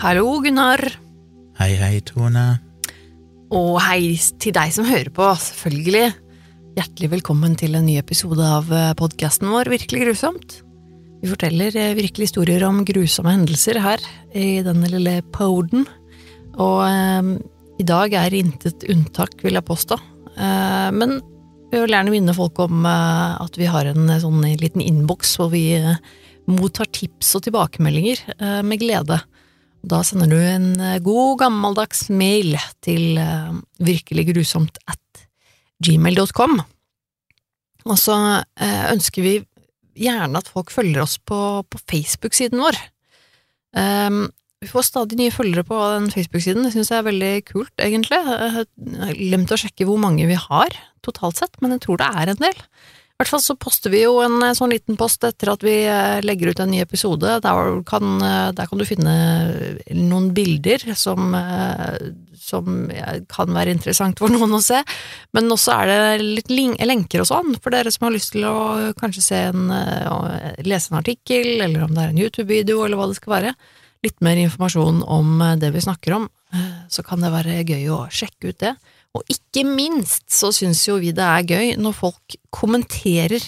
Hallo, Gunnar. Hei, hei, Tone. Og hei til deg som hører på, selvfølgelig. Hjertelig velkommen til en ny episode av podkasten vår Virkelig grusomt. Vi forteller eh, virkelig historier om grusomme hendelser her i denne lille poden. Og eh, i dag er intet unntak, vil jeg påstå. Eh, men vi vil gjerne minne folk om eh, at vi har en eh, sånn liten innboks hvor vi eh, mottar tips og tilbakemeldinger eh, med glede. Da sender du en eh, god, gammeldags mail til eh, virkeliggrusomt at gmail.com. Og så eh, ønsker vi gjerne at folk følger oss på, på Facebook-siden vår. Um, vi får stadig nye følgere på den Facebook-siden, det syns jeg er veldig kult, egentlig. Jeg har glemt å sjekke hvor mange vi har totalt sett, men jeg tror det er en del. I hvert fall så poster vi jo en eh, sånn liten post etter at vi eh, legger ut en ny episode. Der kan, eh, der kan du finne noen bilder som, som kan være interessant for noen å se. Men også er det litt lenker og sånn, for dere som har lyst til å kanskje se en, lese en artikkel, eller om det er en YouTube-video, eller hva det skal være. Litt mer informasjon om det vi snakker om, så kan det være gøy å sjekke ut det. Og ikke minst så syns jo vi det er gøy når folk kommenterer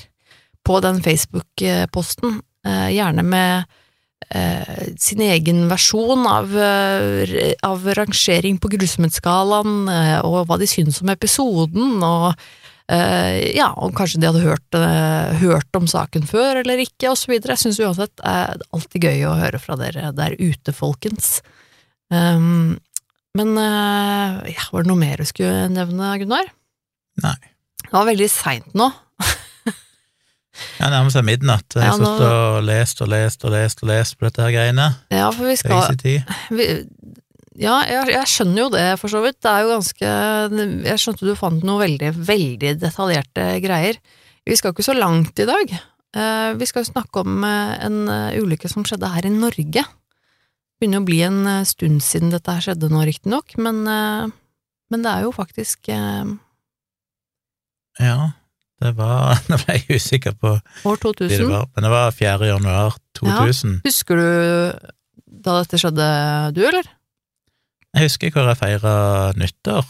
på den Facebook-posten, gjerne med eh, sin egen versjon av, av rangering på grusomhetsskalaen, og hva de syns om episoden, og eh, ja, om kanskje de hadde hørt, hørt om saken før eller ikke, videre. Jeg syns uansett det er alltid gøy å høre fra dere der ute, folkens. Um, men ja, var det noe mer du skulle nevne, Gunnar? Nei. Det var veldig seint nå. ja, nærmer seg midnatt. Jeg har ja, sittet og lest og lest og lest og lest på dette her greiene. Ja, for vi skal vi, Ja, jeg, jeg, skjønner jo det, for så vidt. Det er jo ganske Jeg skjønte du fant noe veldig, veldig detaljerte greier. Vi skal ikke så langt i dag. Uh, vi skal snakke om uh, en ulykke som skjedde her i Norge. Begynner å bli en stund siden dette her skjedde nå, riktignok, men, men det er jo faktisk Ja, det var Nå ble jeg usikker på År 2000? Det var, men det var 4. januar 2000. Ja. Husker du da dette skjedde, du, eller? Jeg husker hvor jeg feira nyttår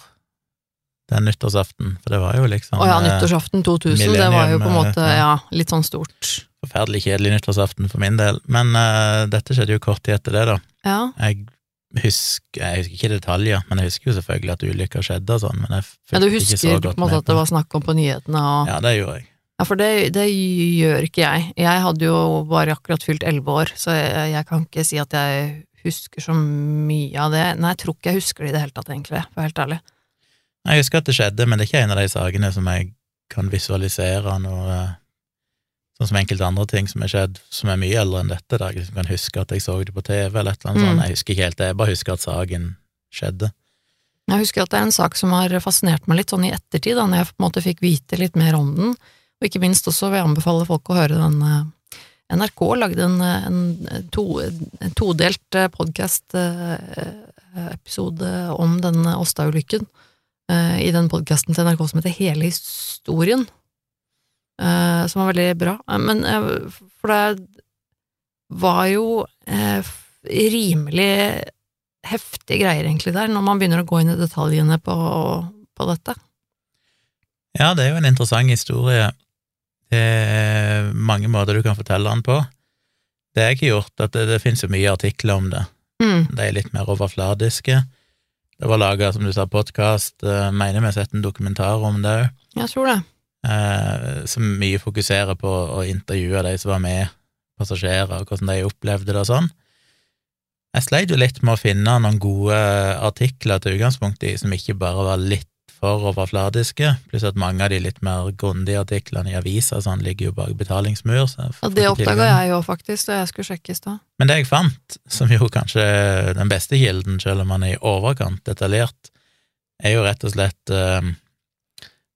den nyttårsaften, for det var jo liksom Å ja, nyttårsaften 2000, det var jo på en måte ja, litt sånn stort. Forferdelig kjedelig nyttårsaften for min del, men uh, dette skjedde jo kort tid etter det, da. Ja. Jeg husker Jeg husker ikke detaljer, men jeg husker jo selvfølgelig at ulykka skjedde og sånn, men jeg ja, Du husker på en måte at det var snakk om på nyhetene og Ja, det gjorde jeg. Ja, for det, det gjør ikke jeg. Jeg hadde jo bare akkurat fylt elleve år, så jeg, jeg, kan ikke si at jeg husker så mye av det. Nei, jeg tror ikke jeg husker det i det hele tatt, egentlig, for å være helt ærlig. Jeg husker at det skjedde, men det er ikke en av de sakene som jeg kan visualisere noe Sånn som enkelte andre ting som er skjedd som er mye eldre enn dette, da jeg liksom kan huske at jeg så det på TV eller et eller annet mm. sånt. Jeg husker ikke helt det, jeg bare husker at saken skjedde. Jeg husker at det er en sak som har fascinert meg litt sånn i ettertid, da når jeg på en måte fikk vite litt mer om den, og ikke minst også vil jeg anbefale folk å høre den NRK lagde en, en, to, en todelt podkast-episode om denne Åsta-ulykken i den podkasten til NRK som heter Hele historien, som var veldig bra. Men for det var jo rimelig heftige greier, egentlig, der, når man begynner å gå inn i detaljene på, på dette. Ja, det er jo en interessant historie. Det er mange måter du kan fortelle den på. Det er ikke gjort, at det, det finnes jo mye artikler om det. Mm. De er litt mer overfladiske. Det var laga, som du sa, podkast. Uh, mener vi har sett en dokumentar om det òg. Jeg tror det. Uh, som mye fokuserer på å intervjue de som var med, passasjerer, og hvordan de opplevde det og sånn. Jeg sleit jo litt med å finne noen gode artikler til utgangspunkt i, som ikke bare var litt for overfladiske, pluss at mange av de litt mer grundige artiklene i avisa sånn, ligger jo bak betalingsmur. og det oppdaga jeg jo faktisk da jeg skulle sjekke i stad. Men det jeg fant, som jo kanskje er den beste kilden, selv om man er i overkant detaljert, er jo rett og slett eh,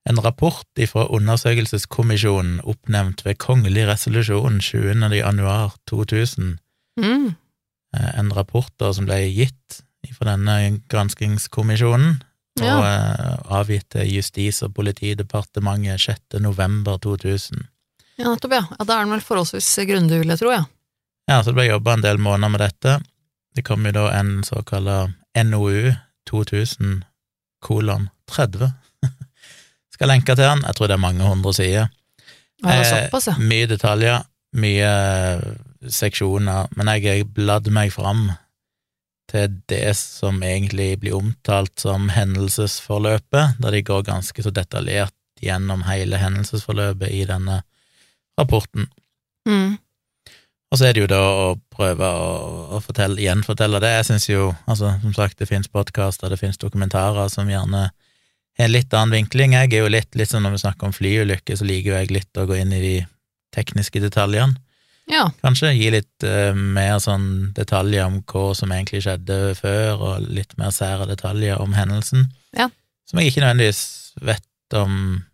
en rapport fra undersøkelseskommisjonen oppnevnt ved kongelig resolusjon 20. januar 2000. Mm. Eh, en rapport da som ble gitt fra denne granskingskommisjonen, ja. og eh, avgitt til Justis- og politidepartementet 6. november 2000. Ja, nettopp, ja. ja da er den vel forholdsvis grundig, vil jeg tro, ja. Ja, så det ble jobba en del måneder med dette. Det kom jo da en såkalla NOU 2000 kolon 30. Skal lenke til den. Jeg tror det er mange hundre sider. Ja, såpass, ja. Eh. Mye detaljer, mye seksjoner, men jeg har bladd meg fram til det som egentlig blir omtalt som hendelsesforløpet, der de går ganske så detaljert gjennom hele hendelsesforløpet i denne rapporten. Mm. Og så er det jo da å prøve å, å fortelle, gjenfortelle det. Jeg syns jo, altså som sagt, det finnes podkaster, det finnes dokumentarer som gjerne har en litt annen vinkling. Jeg er jo litt, litt sånn når vi snakker om flyulykker, så liker jo jeg litt å gå inn i de tekniske detaljene. Ja. Kanskje gi litt uh, mer sånn detaljer om hva som egentlig skjedde før, og litt mer sære detaljer om hendelsen. Ja. Som jeg ikke nødvendigvis vet om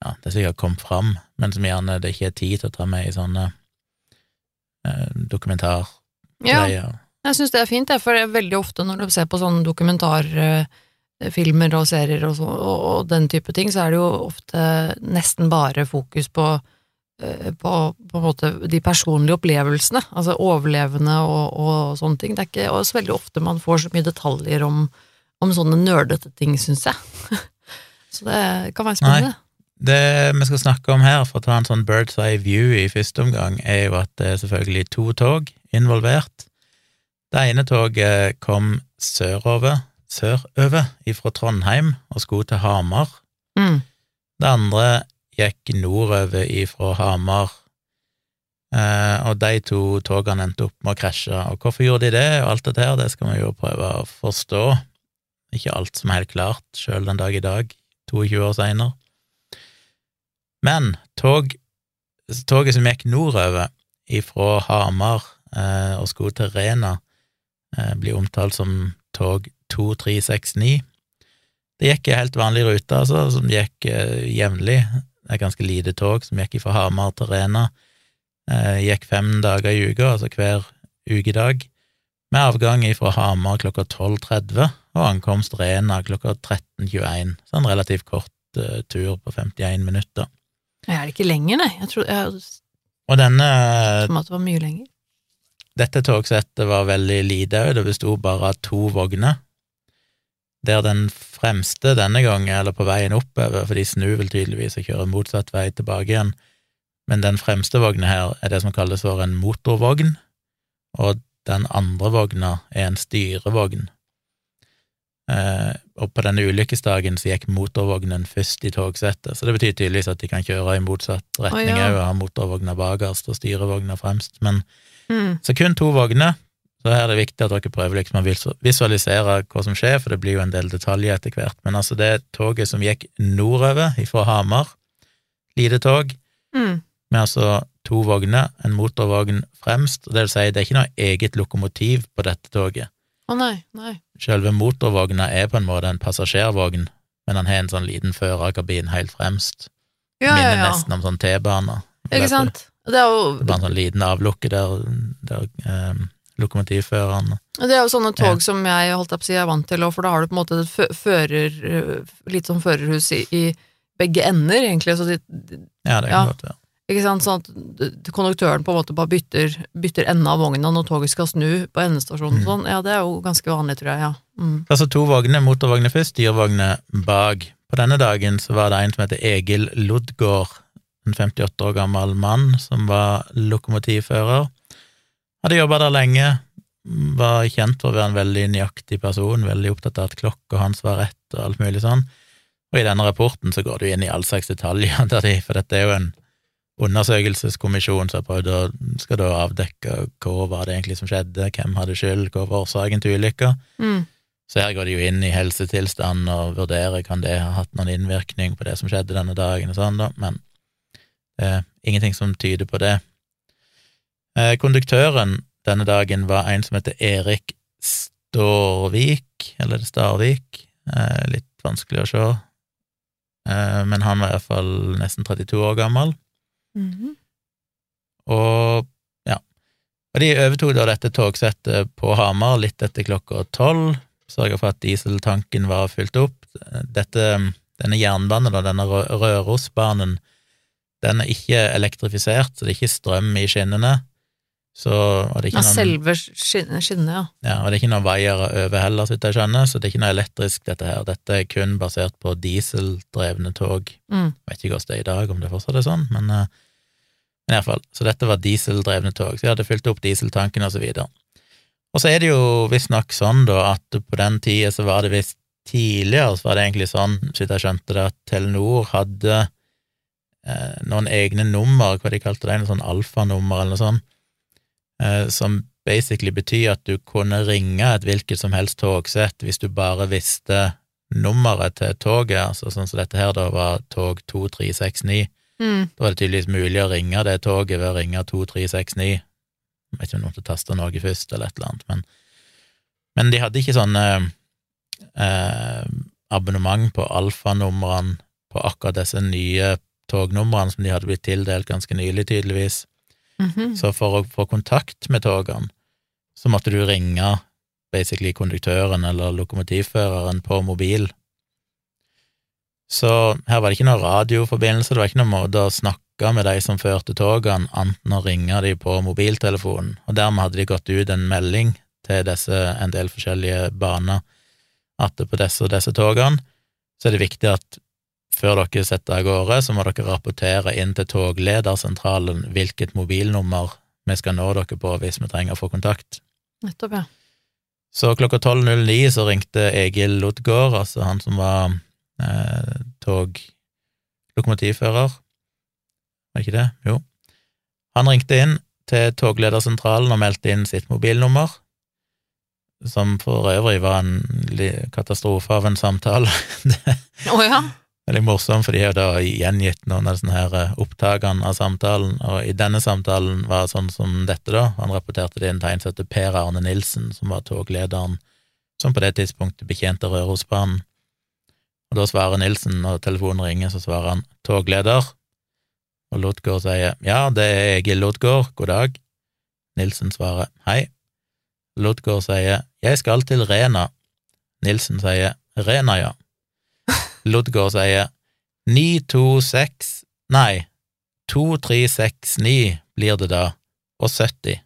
Ja, det er sikkert kommet fram, men som gjerne det ikke er tid til å ta med i sånne uh, dokumentargreier. ja. Jeg syns det er fint, for det er veldig ofte når du ser på sånne dokumentarfilmer og serier og, så, og, og den type ting, så er det jo ofte nesten bare fokus på eh, på, på en måte de personlige opplevelsene, altså overlevende og, og sånne ting. Det er ikke også veldig ofte man får så mye detaljer om, om sånne nerdete ting, syns jeg. så det kan være spennende. Det vi skal snakke om her, for å ta en sånn bird's eye view i første omgang, er jo at det er selvfølgelig to tog involvert. Det ene toget kom sørover, sørøver ifra Trondheim og skulle til Hamar. Mm. Det andre gikk nordover ifra Hamar, eh, og de to togene endte opp med å krasje. Og hvorfor gjorde de det, og alt dette her, det skal vi jo prøve å forstå. Ikke alt som er helt klart, sjøl den dag i dag, 22 år seinere. Men tog, toget som gikk nordover ifra Hamar eh, og skulle til Rena, eh, blir omtalt som tog 2369. Det gikk ei helt vanlig rute, altså, som gikk eh, jevnlig. Det er ganske lite tog som gikk fra Hamar til Rena. Eh, gikk fem dager i uka, altså hver ukedag, med avgang fra Hamar klokka 12.30 og ankomst Rena klokka 13.21. Så en relativt kort eh, tur på 51 minutter. Er det ikke lenger, nei? Jeg tror, jeg, Og denne, som at det var mye lenger. dette togsettet var veldig lite òg, det besto bare av to vogner. Der den fremste denne gangen, eller på veien oppover, for de snur vel tydeligvis og kjører motsatt vei tilbake igjen, men den fremste vogna her er det som kalles for en motorvogn, og den andre vogna er en styrevogn. Eh, og på denne ulykkesdagen så gikk motorvognen først i togsettet, så det betyr tydeligvis at de kan kjøre i motsatt retning ja. òg, og ha motorvogna bakerst og styrevogna fremst, men Mm. så kun to vogner, så her er det viktig at dere prøver liksom å visu- visualisere hva som skjer, for det blir jo en del detaljer etter hvert, men altså det toget som gikk nordover fra Hamar, lite tog, Mm. med altså to vogner, en motorvogn fremst, og det vil si det er ikke noe eget lokomotiv på dette toget. Å nei, nei. Selve motorvogna er på en måte en passasjervogn, men han har en sånn liten førerkabin helt fremst. Ja, ja, Minner ja. nesten om sånn T-baner. Ikke sant? Det er jo, bare en sånn liten avlukke der, der eh, lokomotivføreren det er jo sånne tog som jeg holdt på å si er vant til, for da har du på en måte et fører, litt sånn førerhus i, i begge ender, egentlig, så de, Ja, det Ja. godt være. ikke sant, sånn at konduktøren på en måte bare bytter, bytter enden av vogna når toget skal snu på endestasjonen Mm. sånn, ja, det er jo ganske vanlig, tror jeg, ja. Mm. Altså to vogner, motorvogner først, styrevogner bak. På denne dagen så var det en som heter Egil Lodgaard, en 58 år gammel mann som var lokomotivfører. Hadde jobba der lenge, var kjent for å være en veldig nøyaktig person, veldig opptatt av at klokka hans var rett og alt mulig sånn. Og i denne rapporten så går du inn i all slags detaljer, der de, for dette er jo en undersøkelseskommisjon som har skal da avdekke hva var det egentlig som skjedde, hvem hadde skyld, hva var årsaken til ulykka. Mm. Så her går de jo inn i helsetilstand og vurderer kan det ha hatt noen innvirkning på det som skjedde denne dagen og sånn, da, men er ingenting som tyder på det. Eh, konduktøren denne dagen var en som heter Erik Storvik, eller er Starvik, eh, litt vanskelig å se, eh, men han var iallfall nesten 32 år gammel. Mhm. Og ja. Og de overtok da dette togsettet på Hamar litt etter klokka tolv, sørga for at dieseltanken var fylt opp. Dette, denne jernbanen, da, denne Rørosbanen, den er ikke elektrifisert, så det er ikke strøm i skinnene. Så var det Ja, ikke noen selve skinnet, ja. Ja, og det er ikke noen vaiere over heller, så vidt jeg skjønner, så det er ikke noe elektrisk, dette her. Dette er kun basert på dieseldrevne tog. Mm. Jeg vet ikke hvordan det er i dag, om det fortsatt er sånn, men, eh, men i hvert fall. Så dette var dieseldrevne tog, så jeg hadde fylt opp dieseltanken og så videre. Og så er det jo visstnok sånn, da, at på den tida så var det visst tidligere, så var det egentlig sånn, så jeg skjønte det, at Telenor hadde eh, noen egne nummer, hva de kalte det, noe sånn alfanummer eller noe sånt, som basically betyr at du kunne ringe et hvilket som helst togsett hvis du bare visste nummeret til toget, altså sånn som dette her da var tog 2369. Mm. Da var det tydeligvis mulig å ringe det toget ved å ringe 2369. Jeg vet ikke om noen måtte taste Norge først, eller et eller annet, men, men de hadde ikke sånn eh, eh, abonnement på alfanumrene på akkurat disse nye tognumrene som de hadde blitt tildelt ganske nylig, tydeligvis. Mhm. Så for å få kontakt med togene, så måtte du ringe basically konduktøren eller lokomotivføreren på mobil. Så her var det ikke noen radioforbindelse, det var ikke noen måte å snakke med de som førte togene, anten å ringe de på mobiltelefonen, og dermed hadde de gått ut en melding til disse en del forskjellige baner at på disse og disse togene, så er det viktig at før dere setter av gårde, så må dere rapportere inn til togledersentralen hvilket mobilnummer vi skal nå dere på hvis vi trenger å få kontakt. Nettopp, ja. Så klokka 12.09 så ringte Egil Lodgaard, altså han som var eh, toglokomotivfører, var ikke det? Jo. Han ringte inn til togledersentralen og meldte inn sitt mobilnummer, som for øvrig var en katastrofe av en samtale. Å ja. Veldig morsom, for de har da gjengitt noen av sånne her eh, opptakene av samtalen, og i denne samtalen var det sånn som dette, da. Han rapporterte det en som heter Per Arne Nilsen, som var toglederen som på det tidspunktet betjente Rørosbanen. Og da svarer Nilsen, når telefonen ringer, så svarer han togleder, og Lodgaard sier ja, det er Egil Lodgaard, god dag. Nilsen svarer hei. Lodgaard sier jeg skal til Rena. Nilsen sier Rena, ja. Lodgaard sier 926 Nei, 2369 blir det da, og 70.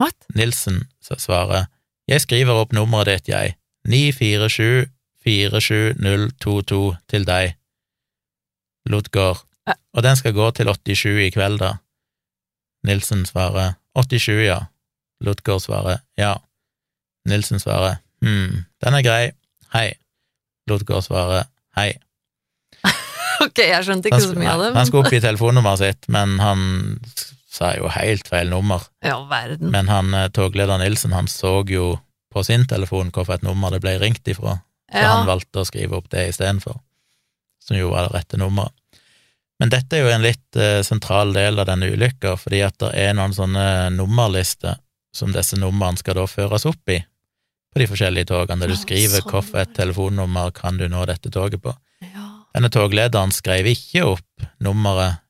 What? Nilsen svarer Jeg skriver opp nummeret ditt, jeg. 947 47022 til deg. Ludgaard, Og den skal gå til 87 i kveld, da. Nilsen svarer 87, ja. Ludgaard svarer ja. Nilsen svarer hm, den er grei, hei. Ludgaard svarer hei. Ok, jeg skjønte ikke så mye av det. Han skulle oppgi telefonnummeret sitt, men han sa jo helt feil nummer. Ja, verden. Men han, eh, togleder Nilsen han så jo på sin telefon hvilket nummer det ble ringt ifra, så Ja. han valgte å skrive opp det istedenfor, som jo var det rette nummeret. Men dette er jo en litt eh, sentral del av denne ulykka, fordi at det er noen sånne nummerlister som disse numrene skal da føres opp i på de forskjellige togene, der du skriver sånn. hvilket telefonnummer kan du nå dette toget på. Ja. Denne toglederen skrev ikke opp nummeret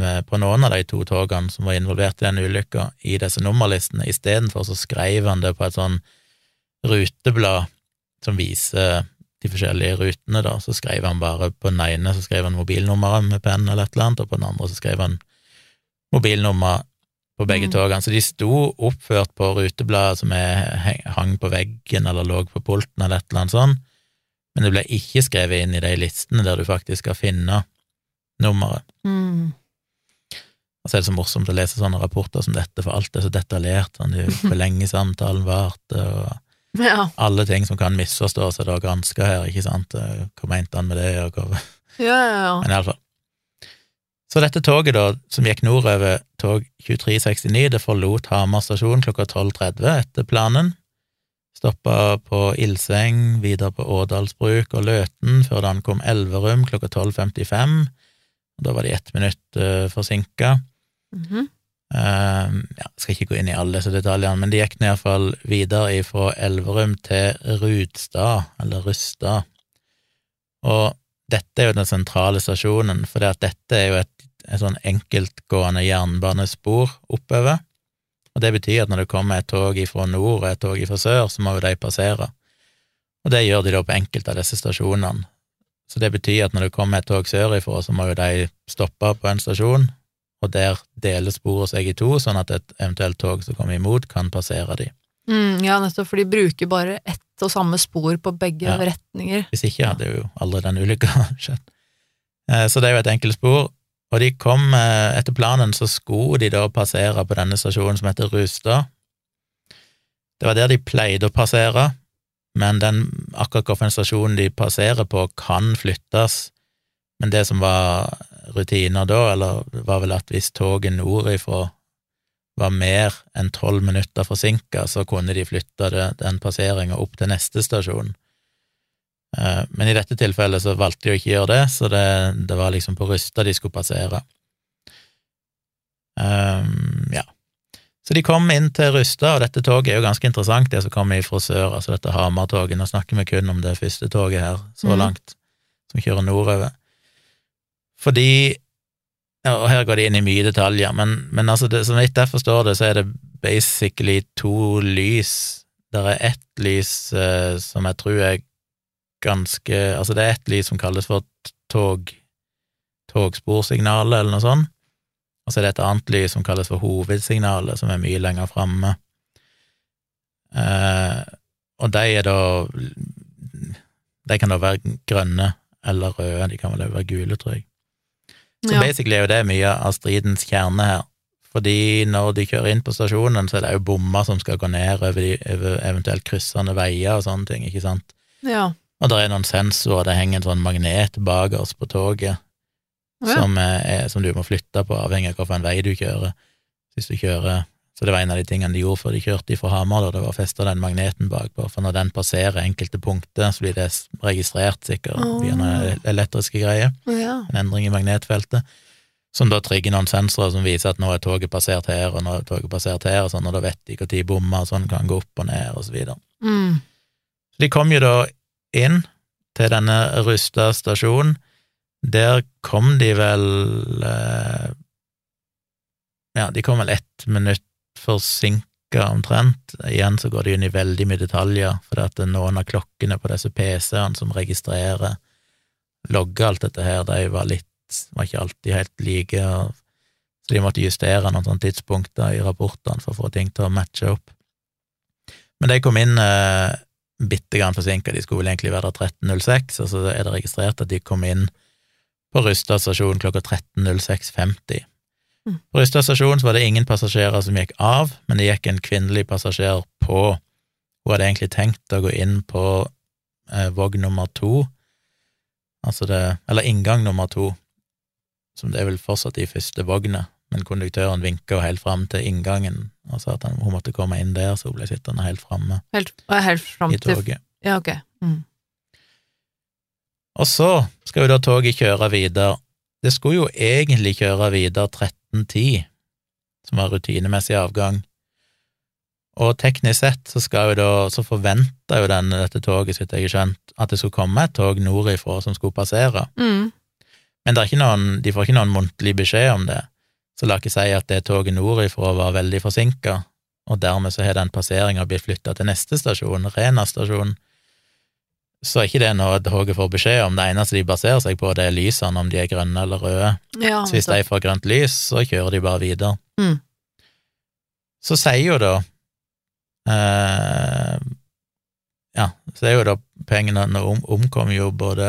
eh, på noen av de to togene som var involvert i den ulykka, i disse nummerlistene. Istedenfor så skrev han det på et sånn ruteblad som viser de forskjellige rutene, da. Så skrev han bare på den ene så skrev han mobilnummeret med penn eller et eller annet, og på den andre så skrev han mobilnummer på begge Mm. togene. Så de sto oppført på rutebladet som er, hang på veggen eller lå på pulten eller et eller annet sånt, men det ble ikke skrevet inn i de listene der du faktisk skal finne nummeret. Mm. Og så er det så morsomt å lese sånne rapporter som dette, for alt er så detaljert, sånn hvor lenge samtalen varte, og Ja. alle ting som kan misforstås, er da granska her, ikke sant, hva mente han med det, og hva Ja, ja, ja. Men iallfall. Så dette toget, da, som gikk nordover, tog 2369, det forlot Hamar stasjon klokka 12.30 etter planen. Stoppa på Ildseng, videre på Årdalsbruk og Løten, før det ankom Elverum klokka 12.55. Og Da var de ett minutt uh, forsinka. Mhm. Eh, ja, skal ikke gå inn i alle disse detaljene, men de gikk iallfall videre fra Elverum til Rudstad, eller Rustad. Og dette er jo den sentrale stasjonen, for dette er jo et, et sånn enkeltgående jernbanespor oppover. Og det betyr at når det kommer et tog fra nord og et tog fra sør, så må jo de passere. Og det gjør de da på enkelte av disse stasjonene. Så det betyr at når det kommer et tog sørifra, så må jo de stoppe på en stasjon, og der deler sporet seg i to, sånn at et eventuelt tog som kommer imot, kan passere de. Mm, ja, nettopp, for de bruker bare ett og samme spor på begge Ja. retninger. Hvis ikke hadde jo aldri den ulykka skjedd. Eh, Så det er jo et enkelt spor, og de kom eh, etter planen, så skulle de da passere på denne stasjonen som heter Rustad. Det var der de pleide å passere, men den akkurat hvilken stasjon de passerer på, kan flyttes. Men det som var rutiner da, eller var vel at hvis toget nordifra var mer enn tolv minutter forsinka, så kunne de flytte den passeringa opp til neste stasjon. Eh, Men i dette tilfellet så valgte de å ikke gjøre det, så det, det var liksom på Rysta de skulle passere. Um, ja. Så de kom inn til Rysta, og dette toget er jo ganske interessant, det som kommer fra sør, altså dette Hamar-toget. Nå snakker vi kun om det første toget her, så Mhm. langt, som kjører nordover. Fordi ja, og her går de inn i mye detaljer, men, men altså, det, vidt jeg forstår det, så er det basically to lys. Det er ett lys eh, som jeg tror er ganske Altså, det er ett lys som kalles for tog togsporsignalet, eller noe sånt, og så er det et annet lys som kalles for hovedsignalet, som er mye lenger framme. Eh, og de er da De kan da være grønne eller røde, de kan vel også være gule, tror jeg. Så Ja. basically er jo det mye av stridens kjerne her. Fordi når de kjører inn på stasjonen, så er det jo bommer som skal gå ned over, de, over eventuelt kryssende veier og sånne ting, ikke sant. ja. Og det er noen sensorer, det henger en sånn magnet bakerst på toget Ja. som, er, som du må flytte på, avhengig av hvilken vei du kjører. Hvis du kjører Så det var en av de tingene de gjorde før de kjørte fra Hamar, da det var å feste den magneten bakpå, for når den passerer enkelte punkter, så blir det registrert sikkert oh. via noen elektriske greier ja. en endring i magnetfeltet, som da trigger noen sensorer som viser at nå er toget passert her, og nå er toget passert her, og sånn, og da vet de når bommer og sånn kan gå opp og ned, og så videre. Mm. Så de kom jo da inn til denne rusta stasjonen. Der kom de vel eh, Ja, de kom vel ett minutt forsinka omtrent. Igjen så går de inn i veldig mye detaljer, for at noen av klokkene på disse PC-ene som registrerer, logger alt dette her, de var litt var ikke alltid helt like, så de måtte justere noen sånne tidspunkter i rapportene for å få ting til å matche opp. Men de kom inn eh, bitte grann forsinka, de skulle vel egentlig være der 13.06, og så er det registrert at de kom inn på Rystad stasjon klokka 13.06.50. Mm. På Rystad stasjon var det ingen passasjerer som gikk av, men det gikk en kvinnelig passasjer på. Hun hadde egentlig tenkt å gå inn på eh, vogn nummer to, altså det, eller inngang nummer to, som det er vel fortsatt i første vogna, men konduktøren vinka helt fram til inngangen og sa at hun måtte komme inn der, så hun ble sittende helt framme Helt, og helt fram i til toget. Ja, ok. Mm. Og så skal jo da toget kjøre videre. Det skulle jo egentlig kjøre videre 13.10, som var rutinemessig avgang. Og teknisk sett så skal jo da, så forventa jo denne, dette toget, sitt jeg har skjønt, at det skulle komme et tog nordifra som skulle passere. Mm. Men det er ikke noen, de får ikke noen muntlig beskjed om det, så la ikke si at det toget nordifra var veldig forsinka, og dermed så har den passeringa blitt flytta til neste stasjon, Rena stasjon. Så er ikke det noe toget får beskjed om, det eneste de baserer seg på, det er lysene, om de er grønne eller røde. Ja, Så hvis de får grønt lys, så kjører de bare videre. Mm. Så sier jo da eh, Ja, så er jo da pengene Nå om, omkom jo både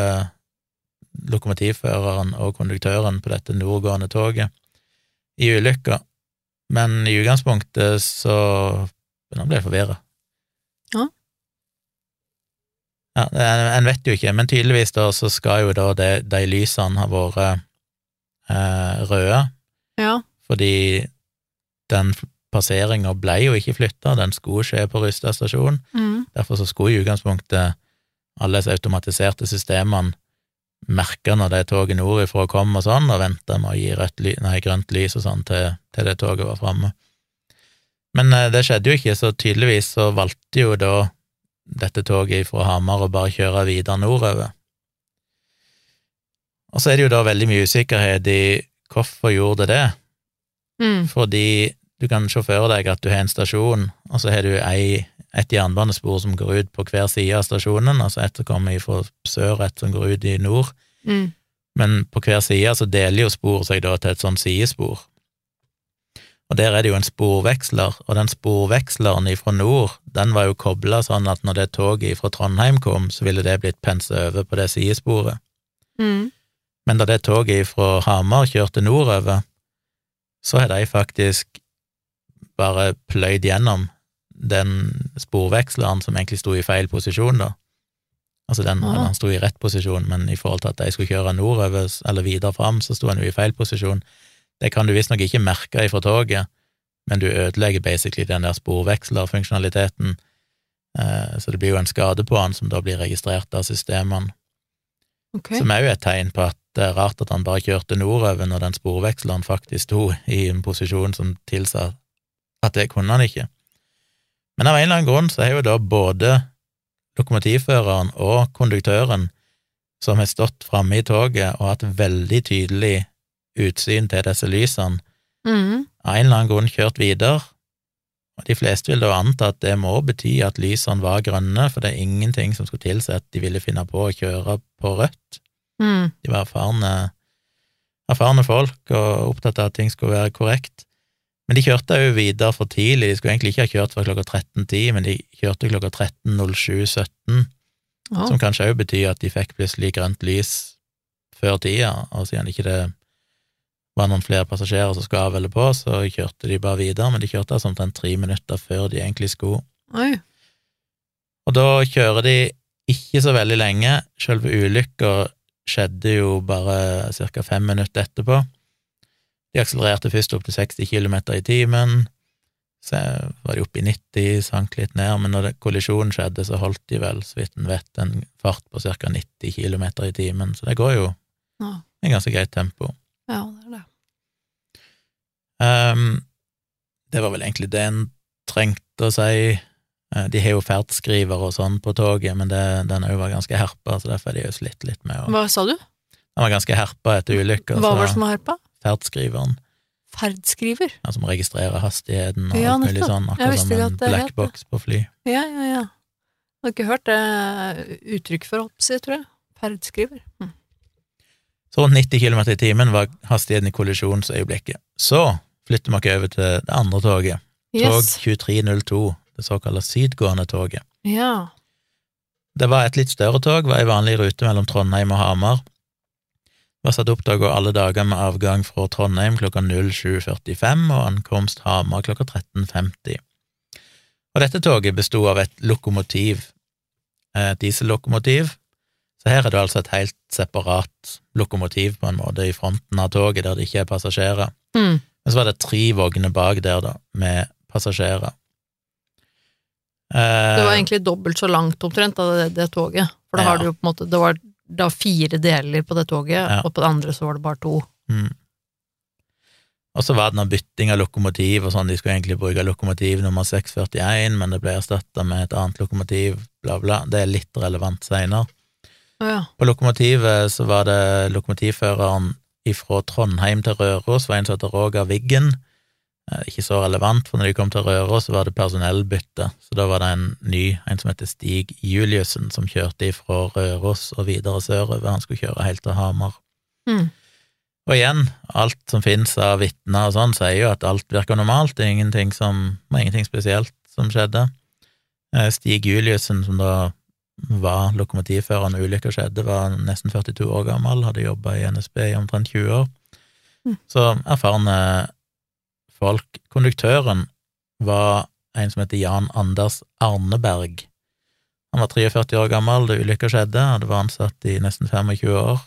lokomotivføreren og konduktøren på dette nordgående toget i ulykka, men i utgangspunktet så Nå ble jeg forvirra. Ja. Ja, en vet jo ikke, men tydeligvis da så skal jo da de, de lysene ha vært eh, røde, Ja. fordi den passeringa ble jo ikke flytta, den skulle skje på Rystad stasjon. Mm. Derfor så skulle i utgangspunktet alle disse automatiserte systemene merke når det toget nordifra kom og sånn, og vente med å gi rødt ly nei, grønt lys og sånn til, til det toget var framme. Men eh, det skjedde jo ikke, så tydeligvis så valgte jo da dette toget fra Hamar å bare kjøre videre nordover. Og så er det jo da veldig mye usikkerhet i hvorfor gjorde det det, Mm. fordi du kan se for deg at du har en stasjon, og så har du ei, et jernbanespor som går ut på hver side av stasjonen, altså et som kommer fra sør, et som går ut i nord, Mm. men på hver side så deler jo sporet seg da til et sånt sidespor. Og der er det jo en sporveksler, og den sporveksleren ifra nord, den var jo kobla sånn at når det toget fra Trondheim kom, så ville det blitt pensa over på det sidesporet. Mm. Men da det toget fra Hamar kjørte nordover, så har de faktisk bare pløyd gjennom den sporveksleren som egentlig sto i feil posisjon, da. Altså den, ja. han sto i rett posisjon, men i forhold til at de skulle kjøre nordover eller videre fram, så sto han jo i feil posisjon. Det kan du visstnok ikke merke ifra toget, men du ødelegger basically den der sporvekslerfunksjonaliteten, eh, så det blir jo en skade på han som da blir registrert av systemene. Okay. Som er jo et tegn på at det er rart at han bare kjørte nordover når den sporveksleren faktisk sto i en posisjon som tilsa at det kunne han ikke. Men av en eller annen grunn så er jo da både lokomotivføreren og konduktøren som har stått framme i toget og hatt veldig tydelig utsyn til disse lysene, Mm. av en eller annen grunn kjørt videre, og de fleste vil da anta at det må bety at lysene var grønne, for det er ingenting som skulle tilsi at de ville finne på å kjøre på rødt. Mm. De var erfarne, erfarne folk og opptatt av at ting skulle være korrekt. Men de kjørte jo videre for tidlig, de skulle egentlig ikke ha kjørt fra klokka 13.10, men de kjørte klokka 13.07.17, Å. som kanskje òg betyr at de fikk plutselig grønt lys før tida, og siden ikke det var noen flere passasjerer som skulle av eller på, så kjørte de bare videre, men de kjørte altså omtrent tre minutter før de egentlig skulle. Oi. Og da kjører de ikke så veldig lenge, selve ulykka skjedde jo bare ca. fem minutter etterpå. De akselererte først opp til 60 km i timen, så var de oppe i 90, sank litt ned, men når kollisjonen skjedde, så holdt de vel, så vidt en vet, en fart på ca. 90 km i timen, så det går jo Ja. i ganske greit tempo. ja, det er det. Um, det var vel egentlig det en trengte å si. Eh, De har jo ferdsskriver og sånn på toget, men det, den òg var ganske herpa, så derfor har de jo slitt litt med å Hva sa du? Den var ganske herpa etter ulykka, Hva var det som var herpa? Ferdskriveren, Ferdskriver? Ja, som registrerer hastigheten og Ja, alt mulig sånn, akkurat som en blackbox på fly. Ja, ja, ja. Jeg har ikke hørt det uttrykk for oppsi, tror jeg. Ferdskriver. Hm. Så rundt 90 km i timen var hastigheten i kollisjonsøyeblikket. Så flytter vi oss over til det andre toget, tog 2302, det såkalte sydgående toget. Ja. Det var et litt større tog, var i vanlig rute mellom Trondheim og Hamar. Var satt opp til å gå alle dager med avgang fra Trondheim klokka 07.45 og ankomst Hamar klokka 13.50. Og dette toget besto av et lokomotiv, et diesellokomotiv, så her er det altså et helt separat lokomotiv på en måte i fronten av toget der det ikke er passasjerer. Mm. Men så var det tre vogner bak der, da, med passasjerer. Det var Eh, egentlig dobbelt så langt omtrent av det, det toget. For da Ja. har du jo på en måte Det var da fire deler på det toget, Ja. og på det andre så var det bare to. Mm. Og så var det noe bytting av lokomotiv og sånn, de skulle egentlig bruke lokomotiv nummer 641, men det ble erstatta med et annet lokomotiv, bla, bla. Det er litt relevant seinere. Ja. På lokomotivet så var det lokomotivføreren ifra Trondheim til Røros, var en som heter Roger Wiggen. Eh, Ikke så relevant, for når de kom til Røros, så var det personellbytte, så da var det en ny, en som heter Stig Juliussen, som kjørte ifra Røros og videre sørover. Han skulle kjøre helt til Hamar. Mm. Og igjen, alt som finnes av vitner og sånn, sier jo at alt virker normalt, det er ingenting som, var ingenting spesielt som skjedde. Eh, Stig Juliussen, som da var lokomotivfører når ulykka skjedde, var nesten 42 år gammel, hadde jobba i NSB i omtrent 20 år. Mm. Så erfarne folk. Konduktøren var en som heter Jan Anders Arneberg. Han var 43 år gammel da ulykka skjedde, hadde var ansatt i nesten 25 år.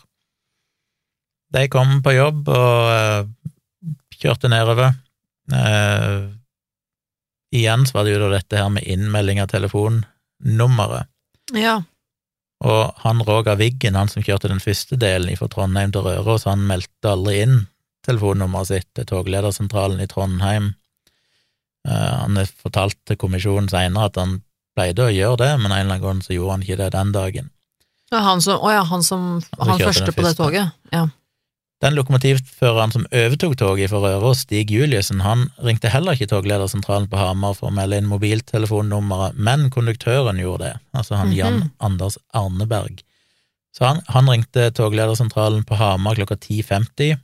De kom på jobb og eh, kjørte nedover. Eh, igjen så var det jo da dette her med innmelding av telefonnummeret. Ja. Og han Roger Wiggen, han som kjørte den første delen fra Trondheim til Røros, han meldte aldri inn telefonnummeret sitt til togledersentralen i Trondheim. Eh, han har fortalt til kommisjonen seinere at han pleide å gjøre det, men en eller annen gang så gjorde han ikke det den dagen. Ja, Han som, å ja, han som Han, Han første på det toget. Ja. Den lokomotivføreren som overtok toget fra Røros, Stig Juliussen, han ringte heller ikke togledersentralen på Hamar for å melde inn mobiltelefonnummeret, men konduktøren gjorde det, altså han Jan Mhm. Anders Arneberg. Så han, han ringte togledersentralen på Hamar klokka 10.50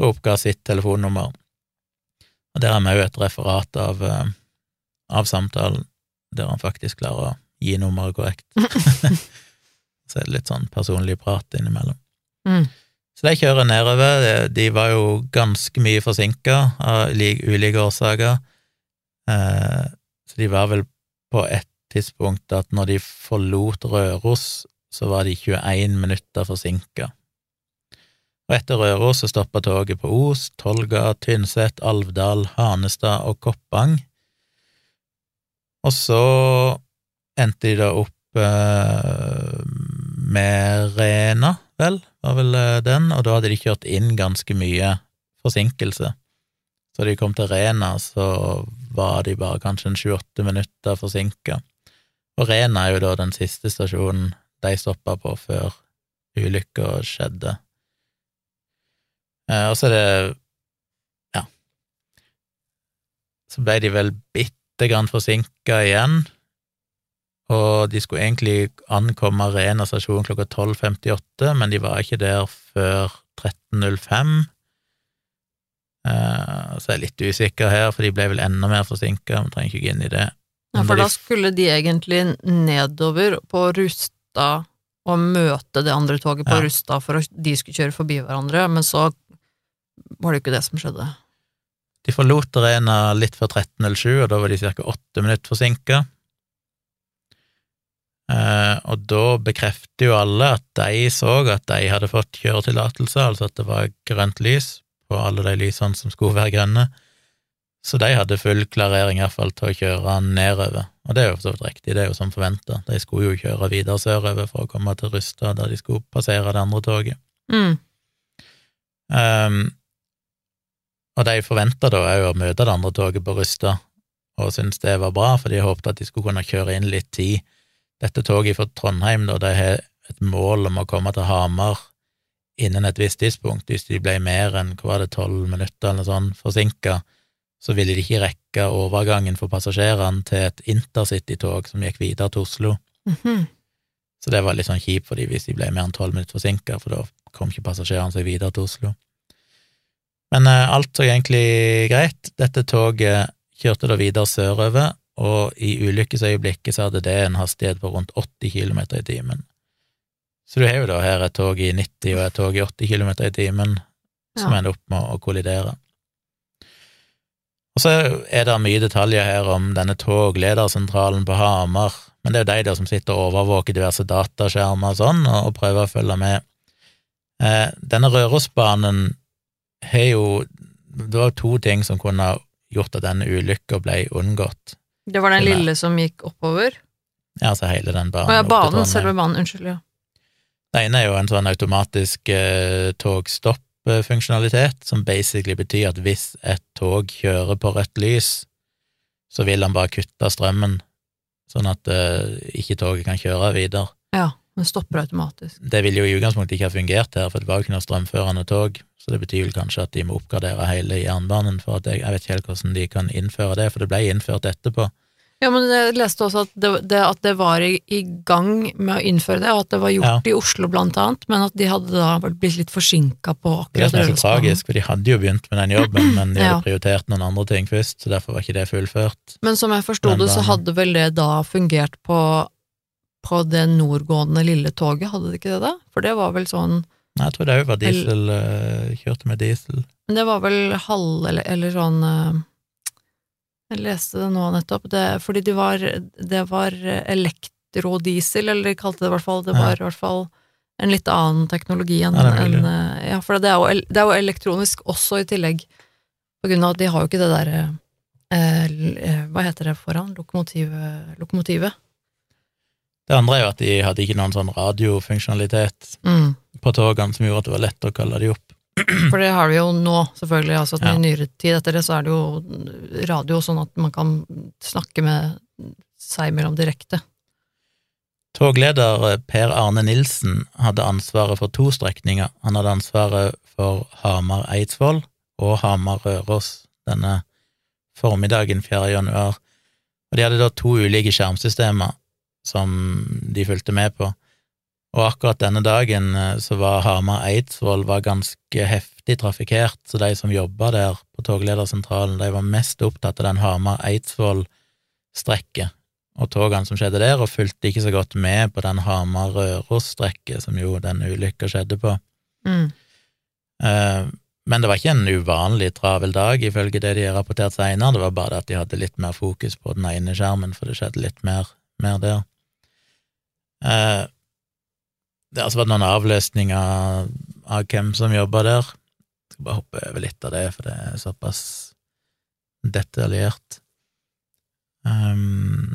og oppga sitt telefonnummer. Og der har vi òg et referat av, eh, av samtalen, der han faktisk klarer å gi nummeret korrekt. Så er det litt sånn personlig prat innimellom. Mm. Så de kjører nedover. De- var jo ganske mye forsinka av ulike årsaker. Eh, så de var vel på et tidspunkt at når de forlot Røros, så var de 21 minutter forsinka. Og etter Røros så stoppa toget på Os, Tolga, Tynset, Alvdal, Hanestad og Koppang. Og så endte de da opp eh, med Rena, vel, var vel eh, den, og da hadde de kjørt inn ganske mye forsinkelse. Så da de kom til Rena, så var de bare kanskje en sju-åtte minutter forsinka. Og Rena er jo da den siste stasjonen de stoppa på før ulykka skjedde. Eh, og så er det ja. Så ble de vel bitte grann forsinka igjen, og de skulle egentlig ankomme Arena stasjon klokka 12.58, men de var ikke der før 13.05. Eh, så jeg er litt usikker her, for de ble vel enda mer forsinka, vi trenger ikke gå inn i det. Ja, for da skulle de egentlig nedover på Rusta og møte det andre toget på Ja. Rusta for at de skulle kjøre forbi hverandre, men så var det jo ikke det som skjedde. De forlot arena litt før 13.07, og da var de ca. åtte minutter forsinka. Eh, og da bekrefter jo alle at de så at de hadde fått kjøretillatelse, altså at det var grønt lys på alle de lysene som skulle være grønne. Så de hadde full klarering iallfall til å kjøre nedover, og det er jo for så vidt riktig, det er jo som forventa. De skulle jo kjøre videre sørover for å komme til Rustad, der de skulle passere det andre toget. Mm. Um, og de forventa da òg å møte det andre toget på Rysta, og syntes det var bra, for de håpte at de skulle kunne kjøre inn litt tid. Dette toget fra Trondheim, da, de har et mål om å komme til Hamar innen et visst tidspunkt. Hvis de ble mer enn hva var det, tolv minutter eller sånn forsinka, så ville de ikke rekke overgangen for passasjerene til et intercitytog som gikk videre til Oslo. Mhm. Så det var litt sånn kjipt for dem hvis de ble mer enn tolv minutter forsinka, for da kom ikke passasjerene seg videre til Oslo. Men eh, alt så egentlig greit. Dette toget kjørte da videre sørover, og i ulykkesøyeblikket så hadde det en hastighet på rundt 80 km i timen. Så du har jo da her et tog i 90 og et tog i 80 km i timen som Ja. ender opp med å kollidere. Og så er det mye detaljer her om denne togledersentralen på Hamar, men det er jo de der som sitter og overvåker diverse dataskjermer og sånn, og, prøver å følge med. Eh, denne Rørosbanen har jo Det var to ting som kunne ha gjort at denne ulykka ble unngått. Det var den lille som gikk oppover? Ja, altså hele den banen. Å ja, banen, selve banen, unnskyld, ja. Det ene er jo en sånn automatisk eh, togstopp-funksjonalitet, som basically betyr at hvis et tog kjører på rødt lys, så vil han bare kutte strømmen, sånn at eh, ikke toget kan kjøre videre. Ja, den stopper automatisk. Det vil jo i utgangspunktet ikke ha fungert her, for det var jo ikke noe strømførende tog, så det betyr vel kanskje at de må oppgradere hele jernbanen, for at jeg, jeg vet ikke helt hvordan de kan innføre det, for det ble innført etterpå. Ja, men jeg leste også at det, det, at det var i, i gang med å innføre det, og at det var gjort i Oslo blant annet, men at de hadde da blitt litt forsinka på Det er det er så tragisk, for de hadde jo begynt med den jobben, men de hadde prioritert noen andre ting først, så derfor var ikke det fullført. Men som jeg forsto det, så hadde vel det da fungert på, på det nordgående lille toget, hadde det ikke det da? For det var vel sånn Nei, jeg tror det òg var diesel, eh, kjørte med diesel. Men det var vel halv, eller, eller sånn eh, Jeg leste det nå nettopp, det, fordi det var, det var elektrodiesel, eller de kalte det i hvert fall, det Ja. var i hvert fall en litt annen teknologi enn Ja, en, eh, Ja, for det er, jo, det er jo elektronisk også i tillegg, på grunn av at de har jo ikke det derre eh, Hva heter det foran? Lokomotiv, lokomotivet. Det andre er jo at de hadde ikke noen sånn radiofunksjonalitet Mm. på togene som gjorde at det var lett å kalle de opp. For det har vi jo nå, selvfølgelig. Altså at Ja. I nyere tid etter det så er det jo radio, sånn at man kan snakke med seg mellom direkte. Togleder eh, Per Arne Nilsen hadde ansvaret for to strekninger. Han hadde ansvaret for Hamar-Eidsvoll og Hamar-Røros denne formiddagen 4. januar. Og de hadde da to ulike skjermsystemer som de fulgte med på. Og akkurat denne dagen eh, så var Hamar-Eidsvoll var ganske heftig trafikkert, så de som jobba der på togledersentralen, de var mest opptatt av den Hamar-Eidsvoll-strekket og togene som skjedde der, og fulgte ikke så godt med på den Hamar-Røros-strekket som jo den ulykka skjedde på. Mm. Eh, men det var ikke en uvanlig travel dag, ifølge det de har rapportert seinere, det var bare det at de hadde litt mer fokus på den ene skjermen, for det skjedde litt mer, mer der. Eh, det har altså vært noen avløsninger av hvem som jobber der. Jeg skal bare hoppe over litt av det, for det er såpass detaljert. Um,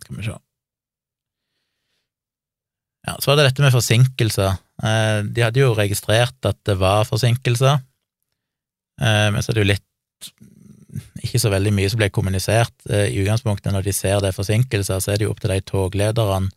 skal vi se Ja, så var det dette med forsinkelser. Eh, de hadde jo registrert at det var forsinkelser, eh, men så er det jo litt ikke så veldig mye som ble kommunisert. Eh, I utgangspunktet, når de ser det er forsinkelser, så er det jo opp til de toglederne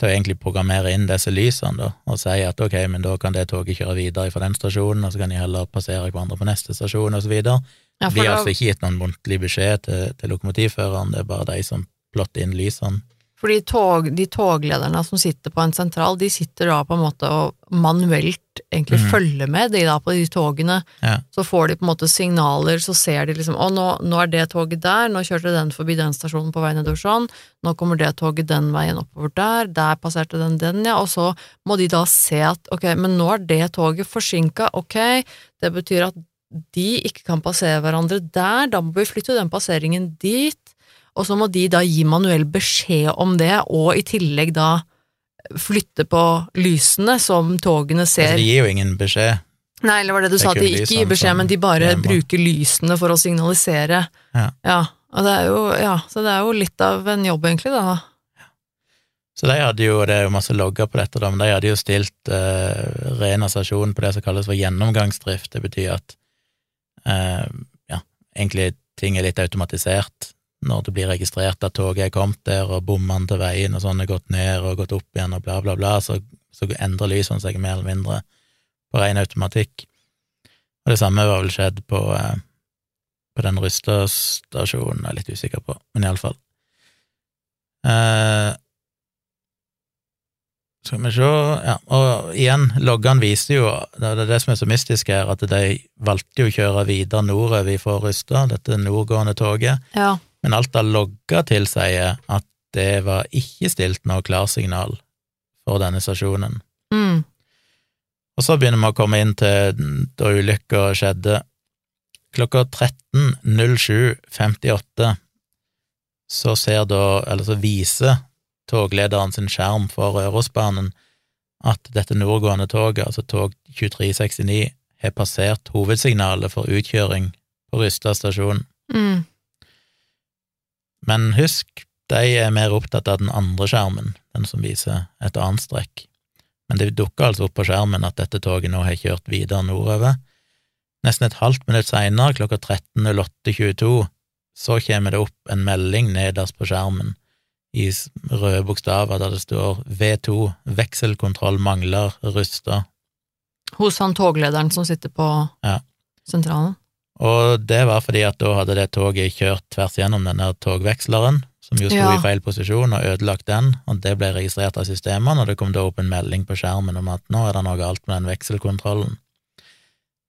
til å egentlig programmere inn disse lysene, da, og si at ok, men da kan det toget kjøre videre fra den stasjonen, og så kan de heller passere hverandre på neste stasjon, og så videre. Ja, det blir altså ikke gitt noen muntlig beskjed til, til lokomotivføreren, det er bare de som plotter inn lysene. Fordi tog, de toglederne som sitter på en sentral, de sitter da på en måte og manuelt egentlig mm. følger med de da på de togene. Ja. Så får de på en måte signaler, så ser de liksom å, nå, nå er det toget der, nå kjørte den forbi den stasjonen på vei nedover sånn, nå kommer det toget den veien oppover der, der passerte den den, ja, og så må de da se at ok, men nå er det toget forsinka, ok, det betyr at de ikke kan passere hverandre der, da må vi flytte den passeringen dit, og så må de da gi manuell beskjed om det, og i tillegg da flytte på lysene som togene ser. Altså, de gir jo ingen beskjed. Nei, eller var det du Det sa, at de ikke gir beskjed, men de bare hjemme. bruker lysene for å signalisere. Ja. og det er jo, ja, så det er jo litt av en jobb, egentlig, da. Så de hadde jo, det er jo masse logger på dette, da, men de hadde jo stilt eh, Rena stasjon på det som kalles for gjennomgangsdrift. Det betyr at eh, ja, egentlig ting er litt automatisert. Når det blir registrert at toget er kommet der, og bommene til veien og sånn er gått ned og gått opp igjen og bla, bla, bla, så, så endrer lysene seg mer eller mindre på ren automatikk. Og det samme var vel skjedd på, eh, på den Rystad-stasjonen, jeg er litt usikker på, men iallfall. Eh, skal vi se, ja, og igjen, loggene viser jo, det er det som er så mystisk her, at de valgte jo å kjøre videre nordover fra Rystad, dette nordgående toget, Ja. Men alt av logger tilsier at det var ikke stilt noe klarsignal for denne stasjonen. Mm. Og så begynner vi å komme inn til da ulykka skjedde. Klokka 13.07.58 så ser da, eller så viser toglederen sin skjerm for Rørosbanen at dette nordgående toget, altså tog 2369, har passert hovedsignalet for utkjøring på Rysta stasjon. Mm. Men husk, de er mer opptatt av den andre skjermen, den som viser et annet strekk. Men det dukker altså opp på skjermen at dette toget nå har kjørt videre nordover. Nesten et halvt minutt seinere, klokka 13.08.22, så kommer det opp en melding nederst på skjermen i røde bokstaver der det står V2, vekselkontroll mangler, rusta. Hos han toglederen som sitter på Ja. sentralen. Og det var fordi at da hadde det toget kjørt tvers gjennom den der togveksleren, som jo sto Ja. i feil posisjon, og ødelagt den, og det ble registrert av systemene, og det kom da opp en melding på skjermen om at nå er det noe galt med den vekselkontrollen.